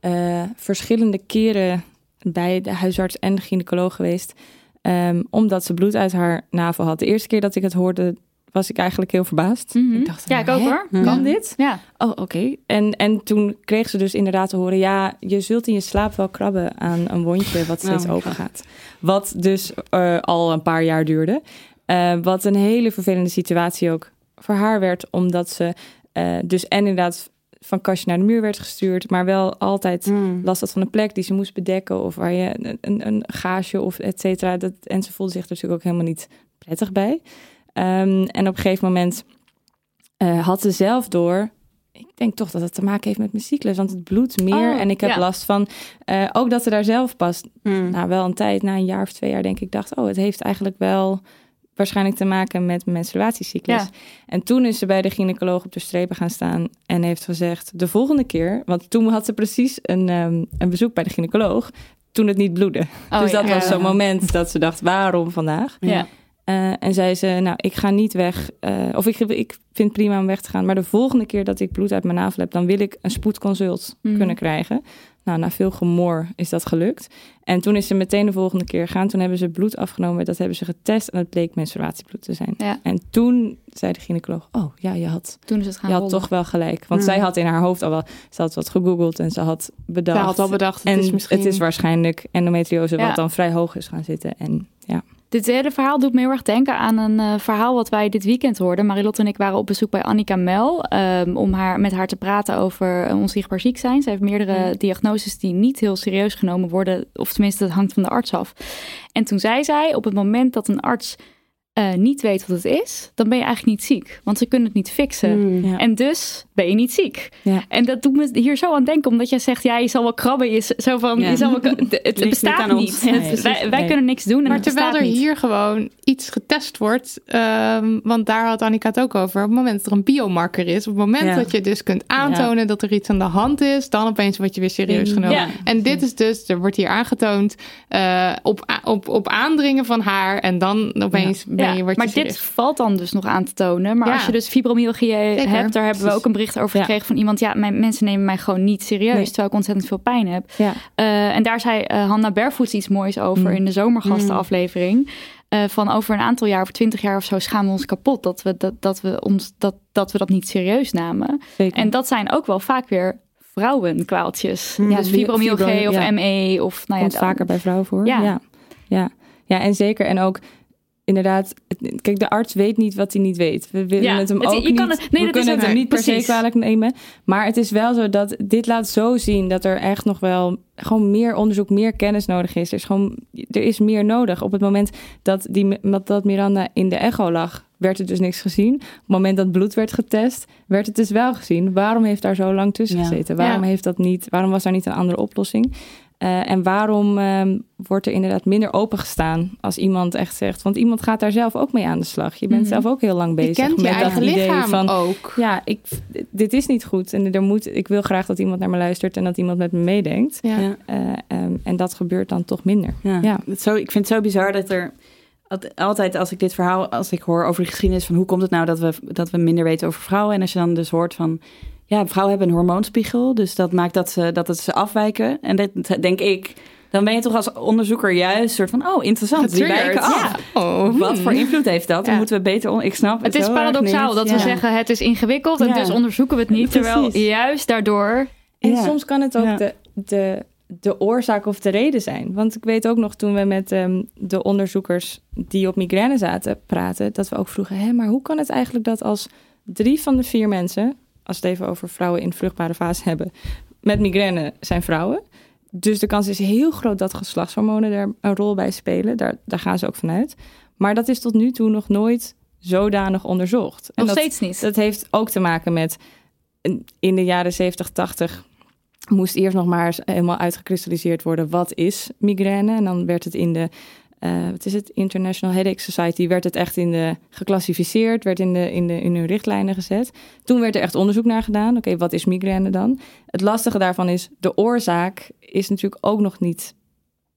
eh, verschillende keren bij de huisarts en de gynaecoloog geweest. ehm, omdat ze bloed uit haar navel had. De eerste keer dat ik het hoorde, was ik eigenlijk heel verbaasd. Ik dacht, Ja, ik ook hè? hoor. Kan Ja. dit? Ja. Oh, oké. En, en toen kreeg ze dus inderdaad te horen... ja, je zult in je slaap wel krabben aan een wondje wat steeds Oh my open gaat. Wat dus eh, al een paar jaar duurde. Eh, wat een hele vervelende situatie ook voor haar werd... omdat ze eh, dus en inderdaad van kastje naar de muur werd gestuurd... maar wel altijd last had van een plek die ze moest bedekken... of waar je een, een, een gaasje of et cetera... Dat, en ze voelde zich er natuurlijk ook helemaal niet prettig bij... Ehm, en op een gegeven moment eh, had ze zelf door. Ik denk toch dat het te maken heeft met mijn cyclus, want het bloedt meer Oh, en ik heb ja. last van. eh, ook dat ze daar zelf pas, nou wel een tijd, na een jaar of twee jaar, denk ik, dacht: oh, het heeft eigenlijk wel waarschijnlijk te maken met mijn menstruatiecyclus. Ja. En toen is ze bij de gynaecoloog op de strepen gaan staan en heeft gezegd: de volgende keer, want toen had ze precies een, ehm, een bezoek bij de gynaecoloog. Toen het niet bloedde. Oh, dus ja. dat was zo'n moment dat ze dacht: waarom vandaag? Ja. Eh, en zei ze, nou, ik ga niet weg. eh, of ik, ik vind het prima om weg te gaan. Maar de volgende keer dat ik bloed uit mijn navel heb... dan wil ik een spoedconsult Mhm. kunnen krijgen. Nou, na veel gemor is dat gelukt. En toen is ze meteen de volgende keer gegaan. Toen hebben ze bloed afgenomen. Dat hebben ze getest. En het bleek menstruatiebloed te zijn. Ja. En toen zei de gynaecoloog... oh, ja, je had, Toen is het gaan je had rollen. toch wel gelijk. Want Mm. zij had in haar hoofd al wel... ze had wat gegoogeld en ze had bedacht... Zij had al bedacht, het en is misschien- het is waarschijnlijk endometriose... Ja. wat dan vrij hoog is gaan zitten. En ja... Dit hele verhaal doet me heel erg denken aan een eh, verhaal wat wij dit weekend hoorden. Marilotte en ik waren op bezoek bij Annika Mel ehm, om haar, met haar te praten over eh, onzichtbaar ziek zijn. Ze heeft meerdere diagnoses die niet heel serieus genomen worden, of tenminste, het hangt van de arts af. En toen zei zij, op het moment dat een arts eh, niet weet wat het is, dan ben je eigenlijk niet ziek. Want ze kunnen het niet fixen. Ja. En dus ben je niet ziek. Ja. En dat doet me hier zo aan denken, omdat jij zegt, ja, je zal wel krabben. Je, zo van, Ja. je zal wel, het, het Ligt niet bestaat aan niet. ons. Het- Nee, wij wij Nee. kunnen niks doen. En Maar het terwijl er niet. hier gewoon iets getest wordt, ehm, want daar had Annika het ook over. Op het moment dat er een biomarker is, op het moment Ja. dat je dus kunt aantonen dat er iets aan de hand is, dan opeens word je weer serieus Ja. genomen. Ja. En dit is dus, er wordt hier aangetoond eh, op, op, op aandringen van haar en dan opeens Ja, maar dit valt dan dus nog aan te tonen. Maar Ja. als je dus fibromyalgie Zeker. hebt, daar hebben we ook een bericht over Ja. gekregen van iemand. Ja, mijn mensen nemen mij gewoon niet serieus, Nee. terwijl ik ontzettend veel pijn heb. Ja. Eh, en daar zei eh Hanna Bervoets iets moois over Mm. in de zomergastenaflevering. Eh, van over een aantal jaar, over twintig jaar of zo, schamen we ons kapot dat we dat, dat, we ons, dat, dat we dat niet serieus namen. Zeker. En dat zijn ook wel vaak weer vrouwenkwaaltjes. Ja, dus fibro- fibromyalgie of ja. ME of nou ja, Komt vaker bij vrouwen voor. Ja. Ja. Ja. ja. en zeker. En ook inderdaad, kijk, de arts weet niet wat hij niet weet. We willen Ja, het hem het- ook je niet. kan het- nee, we dat is kunnen ook het hem niet per se kwalijk nemen. Maar het is wel zo dat dit laat zo zien dat er echt nog wel gewoon meer onderzoek, meer kennis nodig is. Er is gewoon, er is meer nodig. Op het moment dat, die, dat Miranda in de echo lag, werd er dus niks gezien. Op het moment dat bloed werd getest, werd het dus wel gezien. Waarom heeft daar zo lang tussen Ja. gezeten? Waarom, Ja. heeft dat niet, waarom was daar niet een andere oplossing? Eh, en waarom ehm, wordt er inderdaad minder opengestaan als iemand echt zegt... Want iemand gaat daar zelf ook mee aan de slag. Je bent Mhm. zelf ook heel lang Je bezig kent je met eigen dat idee lichaam van... ook. Ja, ik, dit is niet goed. En er moet, ik wil graag dat iemand naar me luistert en dat iemand met me meedenkt. Ja. Eh, ehm, en dat gebeurt dan toch minder. Ja. Zo, ik vind het zo bizar dat er Alt- Altijd als ik dit verhaal, als ik hoor over de geschiedenis van hoe komt het nou dat we, dat we minder weten over vrouwen. En als je dan dus hoort van, ja, vrouwen hebben een hormoonspiegel. Dus dat maakt dat ze, dat het ze afwijken. En dat denk ik, dan ben je toch als onderzoeker juist soort van, oh interessant, die wijken af. Ja. Oh, Wat hmm. voor invloed heeft dat? Dan Ja. moeten we beter, on- ik snap het Het is paradoxaal dat we zeggen het is ingewikkeld en Ja. dus onderzoeken we het niet. Terwijl Precies. juist daardoor... En Ja. soms kan het ook Ja. de, de, de oorzaak of de reden zijn. Want ik weet ook nog toen we met ehm, de onderzoekers die op migraine zaten praten, dat we ook vroegen: hé, maar hoe kan het eigenlijk dat als drie van de vier mensen, als we het even over vrouwen in vruchtbare fase hebben, met migraine zijn vrouwen. Dus de kans is heel groot dat geslachtshormonen er een rol bij spelen. Daar, daar gaan ze ook vanuit. Maar dat is tot nu toe nog nooit zodanig onderzocht. Nog dat, steeds niet. Dat heeft ook te maken met in de jaren 70, 80 moest eerst nog maar eens helemaal uitgekristalliseerd worden wat is migraine. En dan werd het in de, wat is het, International Headache Society, werd het echt in de geclassificeerd, werd in, de, in, de, in hun richtlijnen gezet. Toen werd er echt onderzoek naar gedaan. Oké, wat is migraine dan? Het lastige daarvan is, de oorzaak is natuurlijk ook nog niet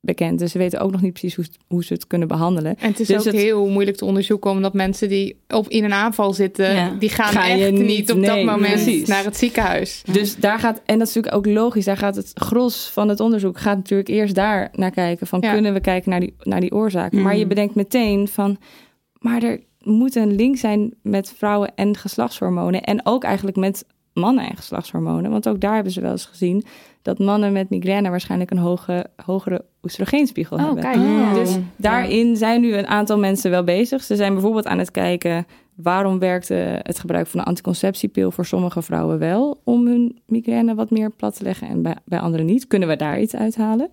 bekend. Dus ze weten ook nog niet precies hoe, hoe ze het kunnen behandelen. En het is Dus ook het- heel moeilijk te onderzoeken, omdat mensen die op, in een aanval zitten, Ja. die gaan Ga echt niet- niet, op nee, dat moment precies. naar het ziekenhuis. Dus daar gaat, en dat is natuurlijk ook logisch, daar gaat het gros van het onderzoek gaat natuurlijk eerst daar naar kijken. Van Ja. kunnen we kijken naar die, naar die oorzaak? Mm. Maar je bedenkt meteen van, maar er moet een link zijn met vrouwen en geslachtshormonen. En ook eigenlijk met mannen en geslachtshormonen. Want ook daar hebben ze wel eens gezien dat mannen met migraine waarschijnlijk een hoge, hogere oestrogeenspiegel Oh, hebben. kijk. Oh. Dus daarin zijn nu een aantal mensen wel bezig. Ze zijn bijvoorbeeld aan het kijken waarom werkt eh, het gebruik van een anticonceptiepil voor sommige vrouwen wel om hun migraine wat meer plat te leggen en bij, bij anderen niet. Kunnen we daar iets uithalen?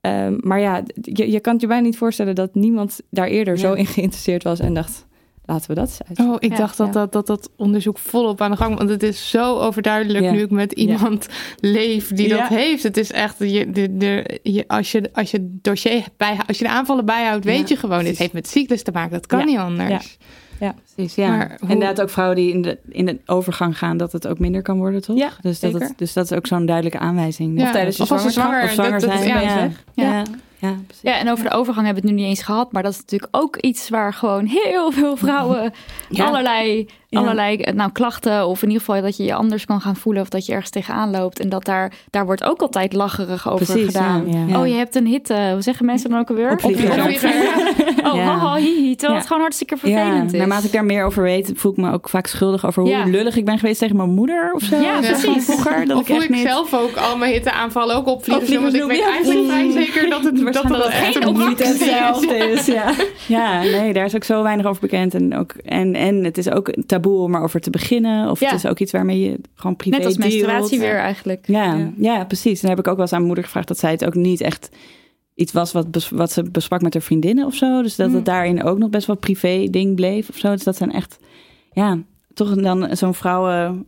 Ehm, maar ja, je, je kan het je bijna niet voorstellen dat niemand daar eerder zo in geïnteresseerd was en dacht, laten we dat eens uit. Oh, ik dacht dat, dat, dat dat onderzoek volop aan de gang Want het is zo overduidelijk Ja. nu ik met iemand leef die Ja. dat heeft. Het is echt, je, de, de, je, als, je, als je het dossier bij, als je de aanvallen bijhoudt, weet je gewoon, dit heeft met cyclus te maken. Dat kan Ja. niet anders. Ja. Ja, precies. Ja. Maar hoe- Inderdaad ook vrouwen die in de, in de overgang gaan, dat het ook minder kan worden, toch? Ja, dus dat, zeker. het, dus dat is ook zo'n duidelijke aanwijzing. Ja, Of tijdens je of als ze zwangerschap, Of zwanger dat- dat- zijn. ja. Ja. Ja. En over de overgang hebben we het nu niet eens gehad. Maar dat is natuurlijk ook iets waar gewoon heel veel vrouwen Ja. allerlei, Ja. allerlei nou, klachten... of in ieder geval dat je je anders kan gaan voelen... of dat je ergens tegenaan loopt. En dat daar, daar wordt ook altijd lacherig over Precies, gedaan. ja. Ja. Oh, je hebt een hitte. Hoe zeggen mensen dan ook alweer? Opvlieger. Oh, Ja. haha, hihi. Terwijl Ja. het gewoon hartstikke vervelend Ja, is. naarmate ik daar meer over weet, voel ik me ook vaak schuldig over hoe Ja. lullig ik ben geweest tegen mijn moeder of zo. Ja, precies. Vroeger, dat of ik hoe echt ik niet... zelf ook al mijn hitteaanvallen ook opvliegen. Opvliegers Want ik weet eigenlijk vrij precies. zeker dat het, dat het echt niet hetzelfde is. Ja. ja, nee, daar is ook zo weinig over bekend. En, ook, en, en het is ook een taboe om erover te beginnen. Of Ja. het is ook iets waarmee je gewoon privé Net als menstruatie weer eigenlijk. Ja, ja. precies. En dan heb ik ook wel eens aan mijn moeder gevraagd dat zij het ook niet echt iets was wat, wat ze besprak met haar vriendinnen of zo. Dus dat Hmm. het daarin ook nog best wel privé ding bleef of zo. Dus dat zijn echt, ja, toch dan zo'n vrouwen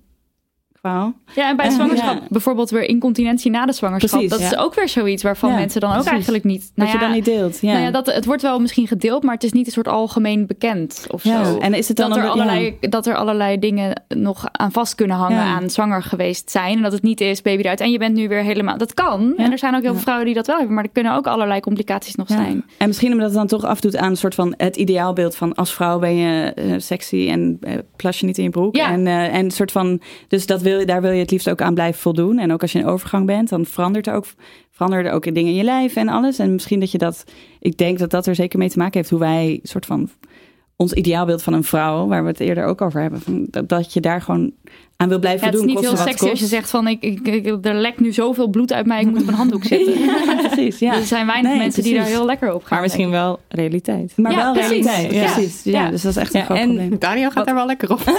Ja, en bij Eh, zwangerschap ja. bijvoorbeeld weer incontinentie na de zwangerschap. Precies, dat is ook weer zoiets waarvan Ja, mensen dan ook eigenlijk niet... Dat nou je ja, dan niet deelt. Ja. Nou ja, dat, het wordt wel misschien gedeeld, maar het is niet een soort algemeen bekend of Ja, zo. en is het dan dat, er allerlei, dat er allerlei dingen nog aan vast kunnen hangen Ja. aan zwanger geweest zijn. En dat het niet is baby eruit. En je bent nu weer helemaal... Dat kan. En er zijn ook heel veel vrouwen die dat wel hebben. Maar er kunnen ook allerlei complicaties nog Ja. zijn. En misschien omdat het dan toch afdoet aan een soort van het ideaalbeeld van als vrouw ben je eh, sexy en eh, plas je niet in je broek. Ja. En, eh, en een soort van, dus dat wil, daar wil je het liefst ook aan blijven voldoen. En ook als je in overgang bent, dan verandert er ook, veranderen er ook dingen in je lijf en alles. En misschien dat je dat, ik denk dat dat er zeker mee te maken heeft hoe wij soort van ons ideaalbeeld van een vrouw, waar we het eerder ook over hebben, van, dat, dat je daar gewoon aan wil blijven Ja, het is doen. niet heel sexy als je zegt van... Ik, ik, ik- er lekt nu zoveel bloed uit mij, ik moet op een handdoek zitten. precies, ja. Er zijn weinig Nee, mensen die daar heel lekker op gaan. Maar misschien wel realiteit. Maar Ja, wel precies. realiteit. Ja. Precies. Ja, Ja. dus dat is echt een Ja, groot en- probleem. Daniel gaat daar wel lekker op.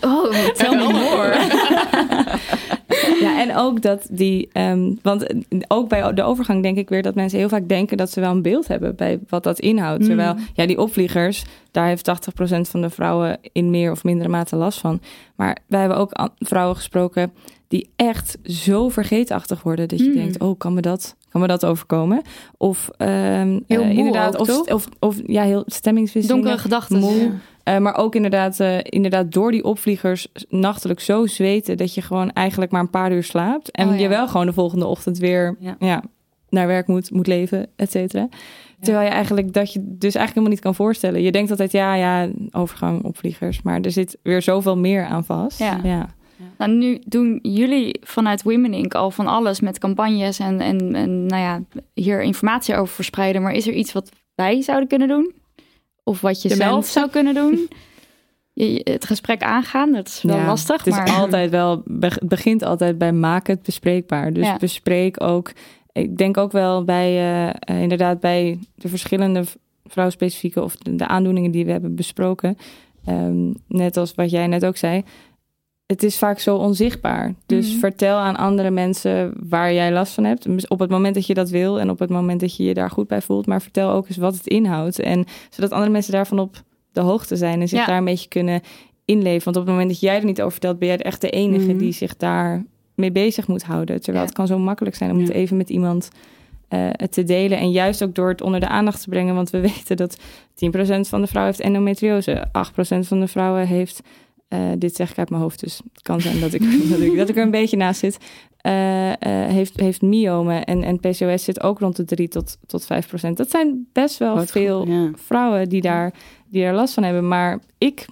Oh, tell me more. Ja, en ook dat die, ehm, want ook bij de overgang denk ik weer dat mensen heel vaak denken dat ze wel een beeld hebben bij wat dat inhoudt. Mm. Terwijl, ja, die opvliegers, daar heeft 80% van de vrouwen in meer of mindere mate last van. Maar wij hebben ook vrouwen gesproken die echt zo vergeetachtig worden dat je Mm. denkt, oh, kan me dat, kan me dat overkomen? Of Heel moe inderdaad, ook, of, of, of ja, heel stemmingswisselingen. Donkere gedachten. Moe. Ja. Eh, maar ook inderdaad, eh, inderdaad door die opvliegers nachtelijk zo zweten dat je gewoon eigenlijk maar een paar uur slaapt. En Oh, ja. je wel gewoon de volgende ochtend weer. Ja. Ja. naar werk moet, moet leven, et cetera. Terwijl je eigenlijk dat je dus eigenlijk helemaal niet kan voorstellen. Je denkt altijd, ja, ja, overgang op vliegers. Maar er zit weer zoveel meer aan vast. Ja. ja. Nou, nu doen jullie vanuit Women Inc. al van alles met campagnes en, en, en nou ja, hier informatie over verspreiden. Maar is er iets wat wij zouden kunnen doen? Of wat je De zelf mensen. zou kunnen doen? Je, het gesprek aangaan, dat is wel Ja, lastig. Het is maar... altijd wel, het begint altijd bij maken het bespreekbaar. Dus Ja. bespreek ook. Ik denk ook wel bij eh, inderdaad bij de verschillende vrouwspecifieke of de, de aandoeningen die we hebben besproken. Ehm, net als wat jij net ook zei. Het is vaak zo onzichtbaar. Dus Mhm. vertel aan andere mensen waar jij last van hebt. Op het moment dat je dat wil en op het moment dat je je daar goed bij voelt. Maar vertel ook eens wat het inhoudt. En zodat andere mensen daarvan op de hoogte zijn en zich Ja. daar een beetje kunnen inleven. Want op het moment dat jij er niet over vertelt, ben jij echt de enige Mhm. die zich daar mee bezig moet houden. Terwijl het kan zo makkelijk zijn om het even met iemand eh, te delen. En juist ook door het onder de aandacht te brengen. Want we weten dat 10% van de vrouwen heeft endometriose. 8% van de vrouwen heeft... eh, dit zeg ik uit mijn hoofd, dus het kan zijn dat ik, dat ik, dat ik er een beetje naast zit. eh, eh, heeft, heeft myomen en, en PCOS zit ook rond de 3 tot, tot 5 procent. Dat zijn best wel veel ja. vrouwen die daar, die daar last van hebben. Maar ik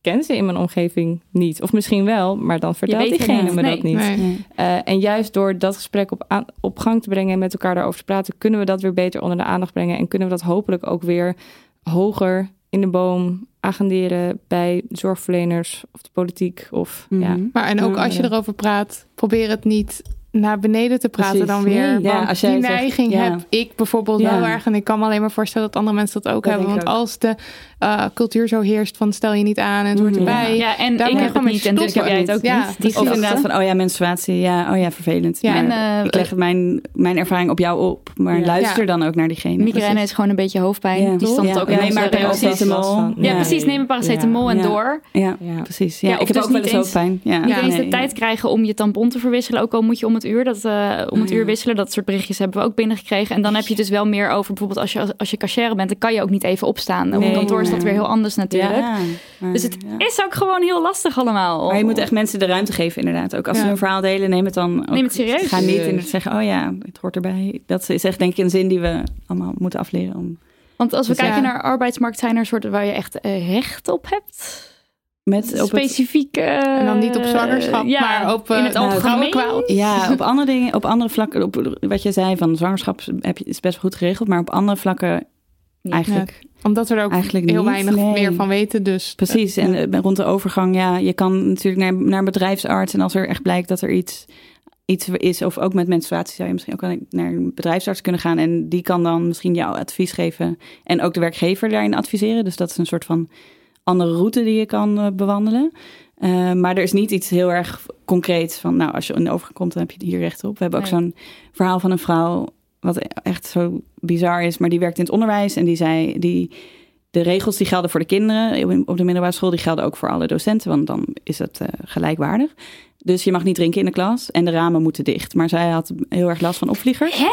ken ze in mijn omgeving niet. Of misschien wel, maar dan vertelt diegene me Nee. dat niet. Nee. Eh, en juist door dat gesprek op, aan- op gang te brengen en met elkaar daarover te praten, kunnen we dat weer beter onder de aandacht brengen. En kunnen we dat hopelijk ook weer hoger in de boom agenderen bij zorgverleners of de politiek. Of, ja. Maar en ook als je erover praat, probeer het niet naar beneden te praten Precies. dan weer. Nee, ja, als jij die zegt, neiging ja. heb ik bijvoorbeeld Ja. wel erg. En ik kan me alleen maar voorstellen dat andere mensen dat ook Dat hebben. Want als de eh, cultuur zo heerst van stel je niet aan en het hoort Mhm. erbij. Ja, en daar ik heb gewoon het niet en dus heb jij het ook Ja, niet. Die precies. Of inderdaad van, oh ja, menstruatie, ja, oh ja, vervelend. Ja, maar en, eh, ik leg mijn, mijn ervaring op jou op, maar Ja. luister Ja. dan ook naar diegene. Migraine Precies. is gewoon een beetje hoofdpijn. Ja. Die stond Ja. ook in onze maar paracetamol. Ja, precies. Neem een paracetamol en door. Ja, precies. Ja, ik of heb dus ook wel niet eens hoofdpijn. Ja. Niet eens de Nee. tijd krijgen om je tampon te verwisselen. Ook al moet je om het uur, dat, eh, om het uur wisselen. Dat soort berichtjes hebben we ook binnengekregen. En dan heb je dus wel meer over bijvoorbeeld als je, als, je cashier bent, dan kan je ook niet even opstaan. Op Nee. een kantoor is dat weer heel anders natuurlijk. Ja, maar- dus het is ook gewoon heel lastig allemaal. Maar je moet echt mensen de ruimte geven, inderdaad. Ook als Ja. ze een verhaal delen, neem het dan. Ook, Neem het serieus. Ga niet inderdaad zeggen: oh ja, het hoort erbij. Dat is echt, denk ik, een zin die we allemaal moeten afleren. Om... Want als we Dus kijken ja. naar arbeidsmarkt, zijn er soorten waar je echt eh, recht op hebt. Met op het- Specifiek. eh, En dan niet op zwangerschap, ja, maar op, eh, in het nou, algemeen. Ja, op andere dingen, op andere vlakken, op wat je zei van zwangerschap heb je, is best wel goed geregeld, maar op andere vlakken eigenlijk. Ja, omdat we er ook Eigenlijk heel niet, weinig nee. meer van weten. Dus Precies, en eh, rond de overgang, ja, je kan natuurlijk naar, naar een bedrijfsarts en als er echt blijkt dat er iets, iets is, of ook met menstruatie zou je misschien ook naar een bedrijfsarts kunnen gaan en die kan dan misschien jouw advies geven en ook de werkgever daarin adviseren. Dus dat is een soort van andere route die je kan eh, bewandelen. Eh, maar er is niet iets heel erg concreets van, nou, als je in de overgang komt, dan heb je hier recht op. We hebben ook zo'n verhaal van een vrouw, wat echt zo bizar is, maar die werkt in het onderwijs en die zei, die, de regels die gelden voor de kinderen op de middelbare school, die gelden ook voor alle docenten, want dan is het eh, gelijkwaardig. Dus je mag niet drinken in de klas en de ramen moeten dicht. Maar zij had heel erg last van opvliegers.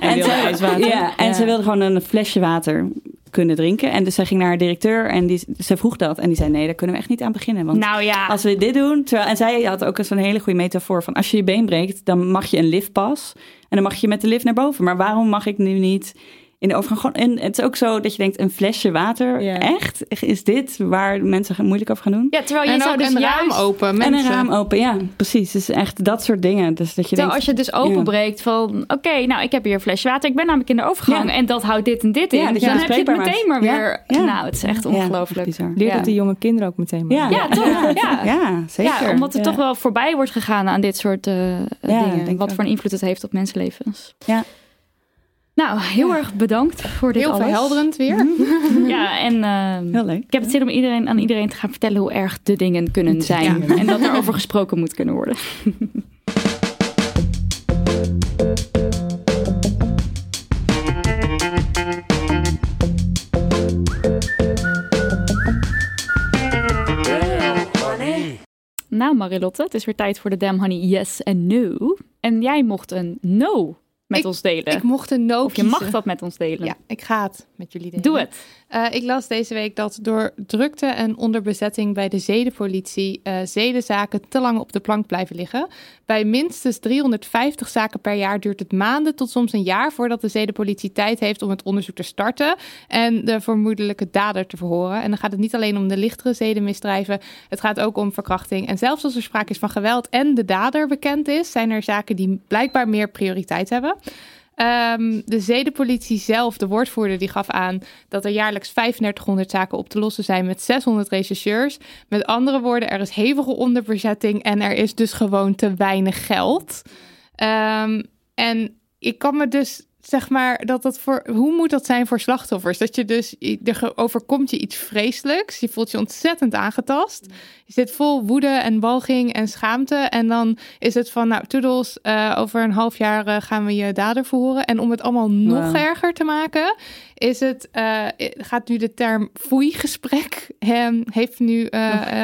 En, zij- ijswater. Ja, en Ja. ze wilde gewoon een flesje water kunnen drinken. En dus zij ging naar haar directeur en die, ze vroeg dat. En die zei, nee, daar kunnen we echt niet aan beginnen. Want Nou ja. als we dit doen... Terwijl, en zij had ook zo'n hele goede metafoor van... als je je been breekt, dan mag je een liftpas. En dan mag je met de lift naar boven. Maar waarom mag ik nu niet in de overgang gewoon... En het is ook zo dat je denkt, een flesje water, echt? Is dit waar mensen moeilijk over gaan doen? Ja, terwijl je En zou ook dus een juist... raam open. En een mensen. raam open, ja, precies. Dus echt dat soort dingen. Dus dat je Terwijl denkt, als je het dus openbreekt van... oké, nou, ik heb hier een flesje water. Ik ben namelijk in de overgang. En dat houdt dit en dit in. Je dan heb je het meteen maar weer... Ja, ja. Nou, het is echt ongelooflijk. Leer Ja. dat die jonge kinderen ook meteen maar. Ja. Ja, toch? Ja. Ja, zeker. Ja, omdat er Ja. toch wel voorbij wordt gegaan aan dit soort eh, dingen. Wat voor een invloed het heeft op mensenlevens. Ja. Nou, heel erg bedankt voor dit Heel alles. verhelderend weer. Ja, en eh, Heel leuk. ik heb het zin om iedereen, aan iedereen te gaan vertellen hoe erg de dingen kunnen zijn. En dat er over gesproken moet kunnen worden. Nou Marilotte, het is weer tijd voor de Damn Honey Yes en No. En jij mocht een No met Ik- ons delen. Ik mocht een no of je kiezen. mag dat met ons delen. Ja, ik ga het met jullie delen. Doe het. Uh, ik las deze week dat door drukte en onderbezetting bij de zedenpolitie uh, zedenzaken te lang op de plank blijven liggen. Bij minstens 350 zaken per jaar duurt het maanden tot soms een jaar voordat de zedenpolitie tijd heeft om het onderzoek te starten en de vermoedelijke dader te verhoren. En dan gaat het niet alleen om de lichtere zedenmisdrijven, het gaat ook om verkrachting. En zelfs als er sprake is van geweld en de dader bekend is, zijn er zaken die blijkbaar meer prioriteit hebben. Um, de zedenpolitie zelf, de woordvoerder, die gaf aan dat er jaarlijks 3500 zaken op te lossen zijn met 600 rechercheurs. Met andere woorden, er is hevige onderbezetting en er is dus gewoon te weinig geld. Um, en ik kan me dus zeg maar, dat dat voor. Hoe moet dat zijn voor slachtoffers? Dat je dus. Er overkomt je iets vreselijks. Je voelt je ontzettend aangetast. Je zit vol woede en walging en schaamte. En dan is het van. Nou, toedels. Uh, over een half jaar uh, gaan we je dader verhoren. En om het allemaal nog wow. erger te maken. Is het. Uh, gaat nu de term foei-gesprek. heeft nu,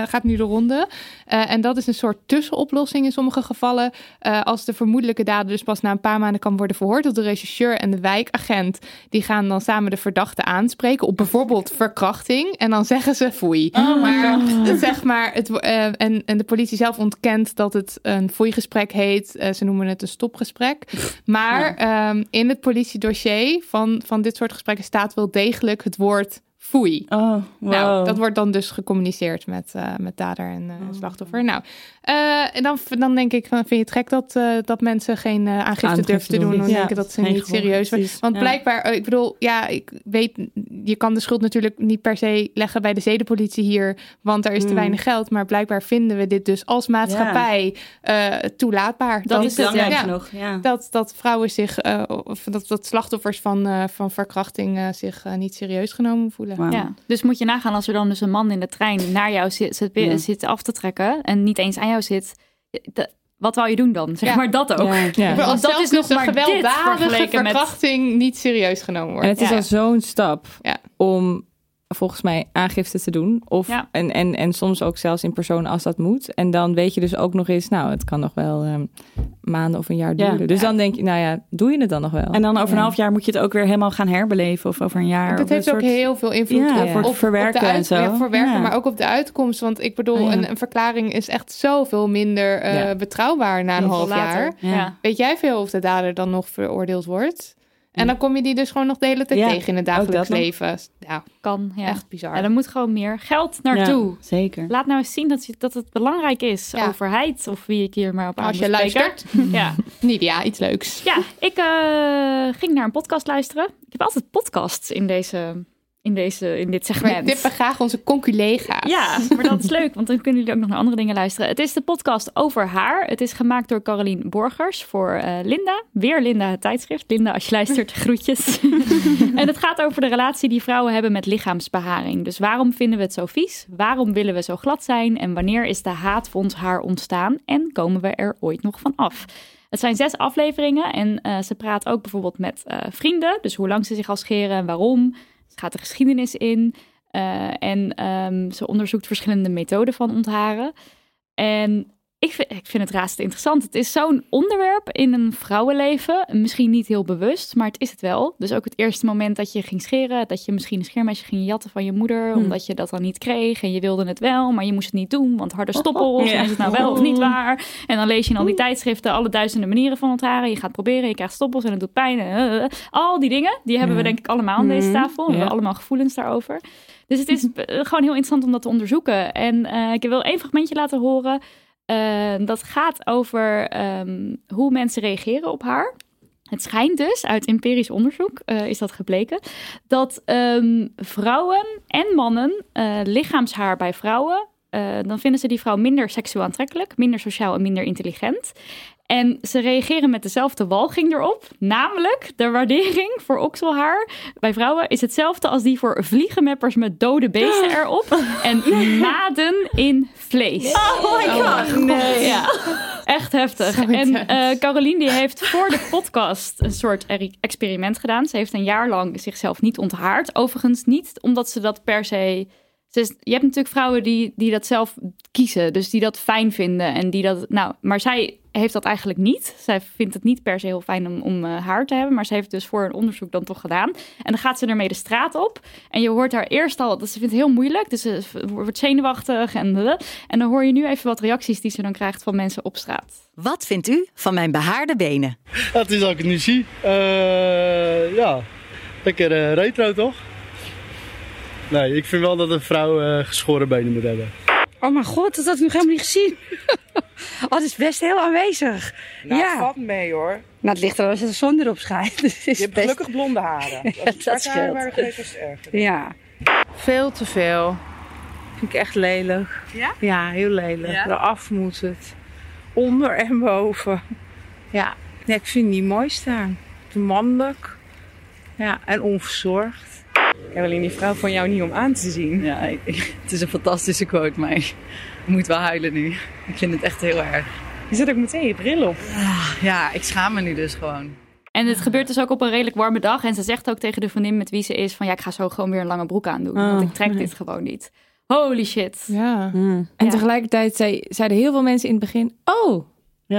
gaat nu de ronde. en dat is een soort tussenoplossing in sommige gevallen. als de vermoedelijke dader dus pas na een paar maanden kan worden verhoord. Dat de rechercheur en de wijkagent die gaan dan samen de verdachte aanspreken op bijvoorbeeld verkrachting en dan zeggen ze foei. Oh maar zeg maar het uh, en, en de politie zelf ontkent dat het een foei-gesprek heet. Uh, ze noemen het een stopgesprek. Maar ja. um, in het politiedossier van, van dit soort gesprekken staat wel degelijk het woord foei. Oh, wow. Nou, dat wordt dan dus gecommuniceerd met, uh, met dader en uh, slachtoffer. Nou, uh, en dan, dan denk ik, vind je het gek dat, dat mensen geen aangifte, aangifte durven te doen. Dan ja, denken dat ze niet serieus zijn. Want ja. blijkbaar, ik bedoel, ja, ik weet, je kan de schuld natuurlijk niet per se leggen bij de zedenpolitie hier, want er is te Hmm. weinig geld. Maar blijkbaar vinden we dit dus als maatschappij toelaatbaar. Dat, is belangrijk genoeg, ja. Dat, dat vrouwen zich, of dat, dat slachtoffers van, van verkrachting zich niet serieus genomen voelen. Wow. Ja, dus moet je nagaan als er dan dus een man in de trein naar jou zit, zit, ja. zit af te trekken en niet eens aan jou zit. De, wat wou je doen dan? Zeg ja. maar dat ook. Ja. Ja. Want dat is nog maar gewelddadige verkrachting met... niet serieus genomen wordt. En het is al zo'n stap om volgens mij aangifte te doen. Of, en, en, en soms ook zelfs in persoon als dat moet. En dan weet je dus ook nog eens, nou, het kan nog wel um, maanden of een jaar duren. Ja, dus ja. dan denk je, nou ja, doe je het dan nog wel? En dan over een half jaar moet je het ook weer helemaal gaan herbeleven. Of over een jaar. Dat heeft ook soort... heel veel invloed ja, op, op, verwerken op de uit, en zo. verwerken, maar ook op de uitkomst. Want ik bedoel, Oh, een, een, verklaring is echt zoveel minder uh, betrouwbaar na een half jaar. Weet jij veel of de dader dan nog veroordeeld wordt? En dan kom je die dus gewoon nog de hele tijd Ja, tegen in het dagelijks leven. Ja, Kan, ja. echt bizar. Ja, er moet gewoon meer geld naartoe. Ja, zeker. Laat nou eens zien dat, je, dat het belangrijk is. Ja. Overheid, of wie ik hier maar op aan Als je luistert. Ja. Nidia, iets leuks. ja, ik uh, ging naar een podcast luisteren. Ik heb altijd podcasts in deze... In, deze, in dit segment. We tippen graag onze conculega's. Ja, maar dat is leuk, want dan kunnen jullie ook nog naar andere dingen luisteren. Het is de podcast over haar. Het is gemaakt door Carolien Borgers voor uh, Linda. Weer Linda, het tijdschrift. Linda, als je luistert, groetjes. en het gaat over de relatie die vrouwen hebben met lichaamsbeharing. Dus waarom vinden we het zo vies? Waarom willen we zo glad zijn? En wanneer is de haat voor ons haar ontstaan? En komen we er ooit nog van af? Het zijn zes afleveringen en uh, ze praat ook bijvoorbeeld met uh, vrienden. Dus hoe lang ze zich al scheren en waarom. Ze gaat de geschiedenis in uh, en um, ze onderzoekt verschillende methoden van ontharen. En ik vind, ik vind het razend interessant. Het is zo'n onderwerp in een vrouwenleven. Misschien niet heel bewust, maar het is het wel. Dus ook het eerste moment dat je ging scheren, dat je misschien een scheermesje ging jatten van je moeder, hmm. omdat je dat dan niet kreeg en je wilde het wel, maar je moest het niet doen, want harde stoppels, ja. is het nou wel of niet waar? En dan lees je in al die tijdschriften alle duizenden manieren van ontharen. Je gaat proberen, je krijgt stoppels en het doet pijn. En, uh, al die dingen, die hebben we denk ik allemaal aan deze tafel. We hebben allemaal gevoelens daarover. Dus het is gewoon heel interessant om dat te onderzoeken. En uh, ik wil één fragmentje laten horen. Uh, dat gaat over um, hoe mensen reageren op haar. Het schijnt dus, uit empirisch onderzoek uh, is dat gebleken, dat um, vrouwen en mannen uh, lichaamshaar bij vrouwen, dan vinden ze die vrouw minder seksueel aantrekkelijk, minder sociaal en minder intelligent. En ze reageren met dezelfde walging erop. Namelijk, de waardering voor okselhaar bij vrouwen is hetzelfde als die voor vliegenmeppers met dode beesten erop. En maden in vlees. Oh my god. Oh, nee. Ja, echt heftig. En uh, Carolien die heeft voor de podcast een soort experiment gedaan. Ze heeft een jaar lang zichzelf niet onthaard. Overigens niet omdat ze dat per se... Dus je hebt natuurlijk vrouwen die, die dat zelf kiezen. Dus die dat fijn vinden. En die dat. Nou, maar zij heeft dat eigenlijk niet. Zij vindt het niet per se heel fijn om, om eh, haar te hebben. Maar ze heeft dus voor een onderzoek dan toch gedaan. En dan gaat ze ermee de straat op. En je hoort haar eerst al, dat ze vindt het heel moeilijk. Dus ze wordt zenuwachtig. En, en dan hoor je nu even wat reacties die ze dan krijgt van mensen op straat. Wat vindt u van mijn behaarde benen? het is als ik het nu zie. Eh, ja, lekker eh, retro toch? Nee, ik vind wel dat een vrouw eh, geschoren benen moet hebben. Oh mijn god, dat had ik nog helemaal niet gezien. oh, dat is best heel aanwezig. Nou, ja. het valt mee hoor. Nou, het ligt er als de zon erop schijnt. Dus is Je hebt best- gelukkig blonde haren. Als het dat haren scheelt. was het erger. Ja. Veel te veel. Vind ik echt lelijk. Ja? Ja, heel lelijk. Ja? Eraf moet het. Onder en boven. Ja, nee, ik vind het niet mooi staan. Te mannelijk. Ja, en onverzorgd. Caroline, die vrouw van jou niet om aan te zien. Ja, het is een fantastische quote, maar ik moet wel huilen nu. Ik vind het echt heel erg. Je zet ook meteen je bril op. Ja, ik schaam me nu dus gewoon. En het gebeurt dus ook op een redelijk warme dag. En ze zegt ook tegen de vriendin met wie ze is van... ja, ik ga zo gewoon weer een lange broek aandoen. Oh, want ik trek nee. dit gewoon niet. Holy shit. Ja. En tegelijkertijd zei, zeiden heel veel mensen in het begin: Oh,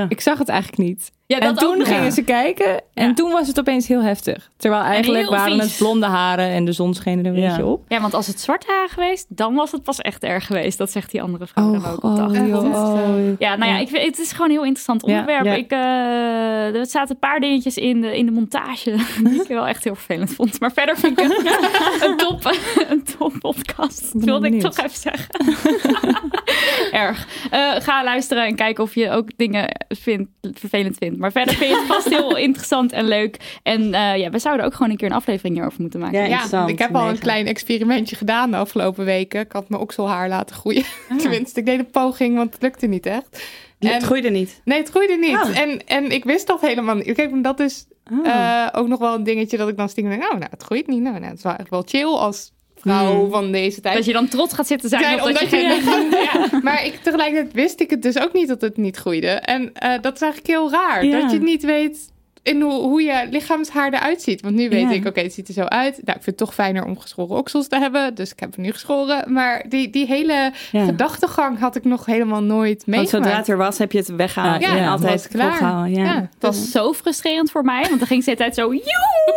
ik zag het eigenlijk niet. Ja, en toen ook gingen Ja. ze kijken en toen was het opeens heel heftig. Terwijl eigenlijk waren vies. het blonde haren en de zon scheen er een beetje op. Ja, want als het zwart haar geweest, dan was het pas echt erg geweest. Dat zegt die andere vrouw dan ook op oh, de oh. Ja, nou ja, ik, vind- het is gewoon een heel interessant onderwerp. ja. Ik, eh, er zaten een paar dingetjes in de, in de montage die ik wel echt heel vervelend vond. Maar verder vind ik het een top, een top podcast. Dat wilde ik toch even zeggen. Erg. Eh, ga luisteren en kijken of je ook dingen vindt, vervelend vindt. Maar verder vind je het vast heel interessant en leuk. En eh, ja, we zouden ook gewoon een keer een aflevering hierover moeten maken. Ja, ik heb al een klein experimentje gedaan de afgelopen weken. Ik had mijn okselhaar laten groeien. Tenminste, ik deed een poging, want het lukte niet echt. Het groeide niet? Nee, het groeide niet. Oh. En, en ik wist dat helemaal niet. Kijk, dat is eh, ook nog wel een dingetje dat ik dan stiekem denk... Oh, nou, het groeit niet. Nou, nou, het is wel echt wel chill als vrouw Hmm. van deze tijd. Dat je dan trots gaat zitten zijn, omdat je je geen- ja. Maar ik, tegelijkertijd wist ik het dus ook niet dat het niet groeide. En eh, dat is eigenlijk heel raar. Ja. Dat je niet weet in hoe, hoe je lichaamshaar eruit ziet. Want nu weet Ja. ik, oké, het ziet er zo uit. Nou, ik vind het toch fijner om geschoren oksels te hebben. Dus ik heb hem nu geschoren. Maar die, die hele Ja. gedachtegang had ik nog helemaal nooit Want meegemaakt. zodra het er was, heb je het weggehaald. Ja, altijd was klaar. Ja. Ja. Het was zo frustrerend voor mij, want dan ging ze de tijd zo...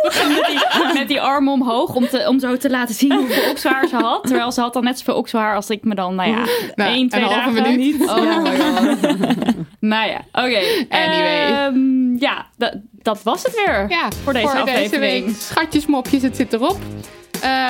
Met, die, met die armen omhoog om, te, om zo te laten zien hoeveel okselhaar ze had. Terwijl ze had dan net zoveel okselhaar als ik me dan, nou ja, Nou, één, twee een halve dagen... minuut. Oh Ja. my god. nou ja, oké. Anyway. Ehm, ja, dat, dat was het weer Ja, voor deze voor aflevering. deze week. Schatjes, mopjes, het zit erop. Eh,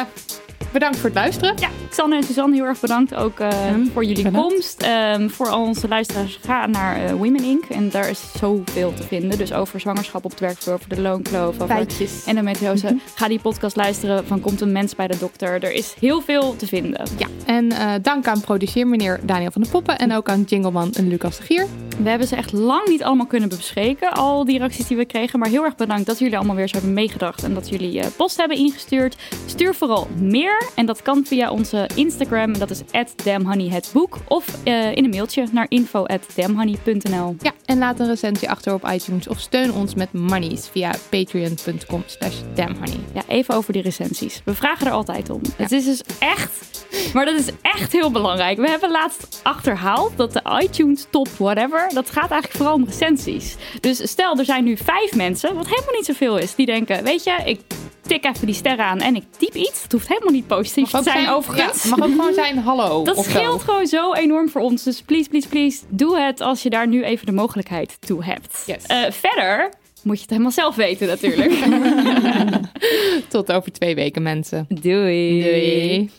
bedankt voor het luisteren. Ja, Xanne en Suzanne, heel erg bedankt ook eh, voor jullie komst. Ehm, voor al onze luisteraars, ga naar eh, Women Inc. En daar is zoveel te vinden. Dus over zwangerschap op het werkvloer, over de loonkloof, over Feitjes. endometriose. Ga die podcast luisteren van Komt een mens bij de dokter. Er is heel veel te vinden. Ja, en eh, dank aan produceer meneer Daniel van der Poppen en ook aan Jingleman en Lucas de Gier. We hebben ze echt lang niet allemaal kunnen bespreken, al die reacties die we kregen. Maar heel erg bedankt dat jullie allemaal weer zo hebben meegedacht en dat jullie post hebben ingestuurd. Stuur vooral meer en dat kan via onze Instagram, dat is @damhoneyhetboek of eh, in een mailtje naar info@damhoney.nl. Ja, en laat een recensie achter op iTunes of steun ons met monies via patreon.com slash damnhoney. Ja, even over die recensies. We vragen er altijd om. Het is dus echt, maar dat is echt heel belangrijk. We hebben laatst achterhaald dat de iTunes top whatever, dat gaat eigenlijk vooral om recensies. Dus stel, er zijn nu vijf mensen, wat helemaal niet zoveel is, die denken, weet je, ik tik even die sterren aan en ik typ iets. Het hoeft helemaal niet positief te zijn, zijn- overigens. ja, mag ook gewoon zijn hallo Dat zo. scheelt gewoon zo enorm voor ons. Dus please, please, please, doe het als je daar nu even de mogelijkheid toe hebt. Eh, verder moet je het helemaal zelf weten natuurlijk. Tot over twee weken, mensen. Doei. Doei.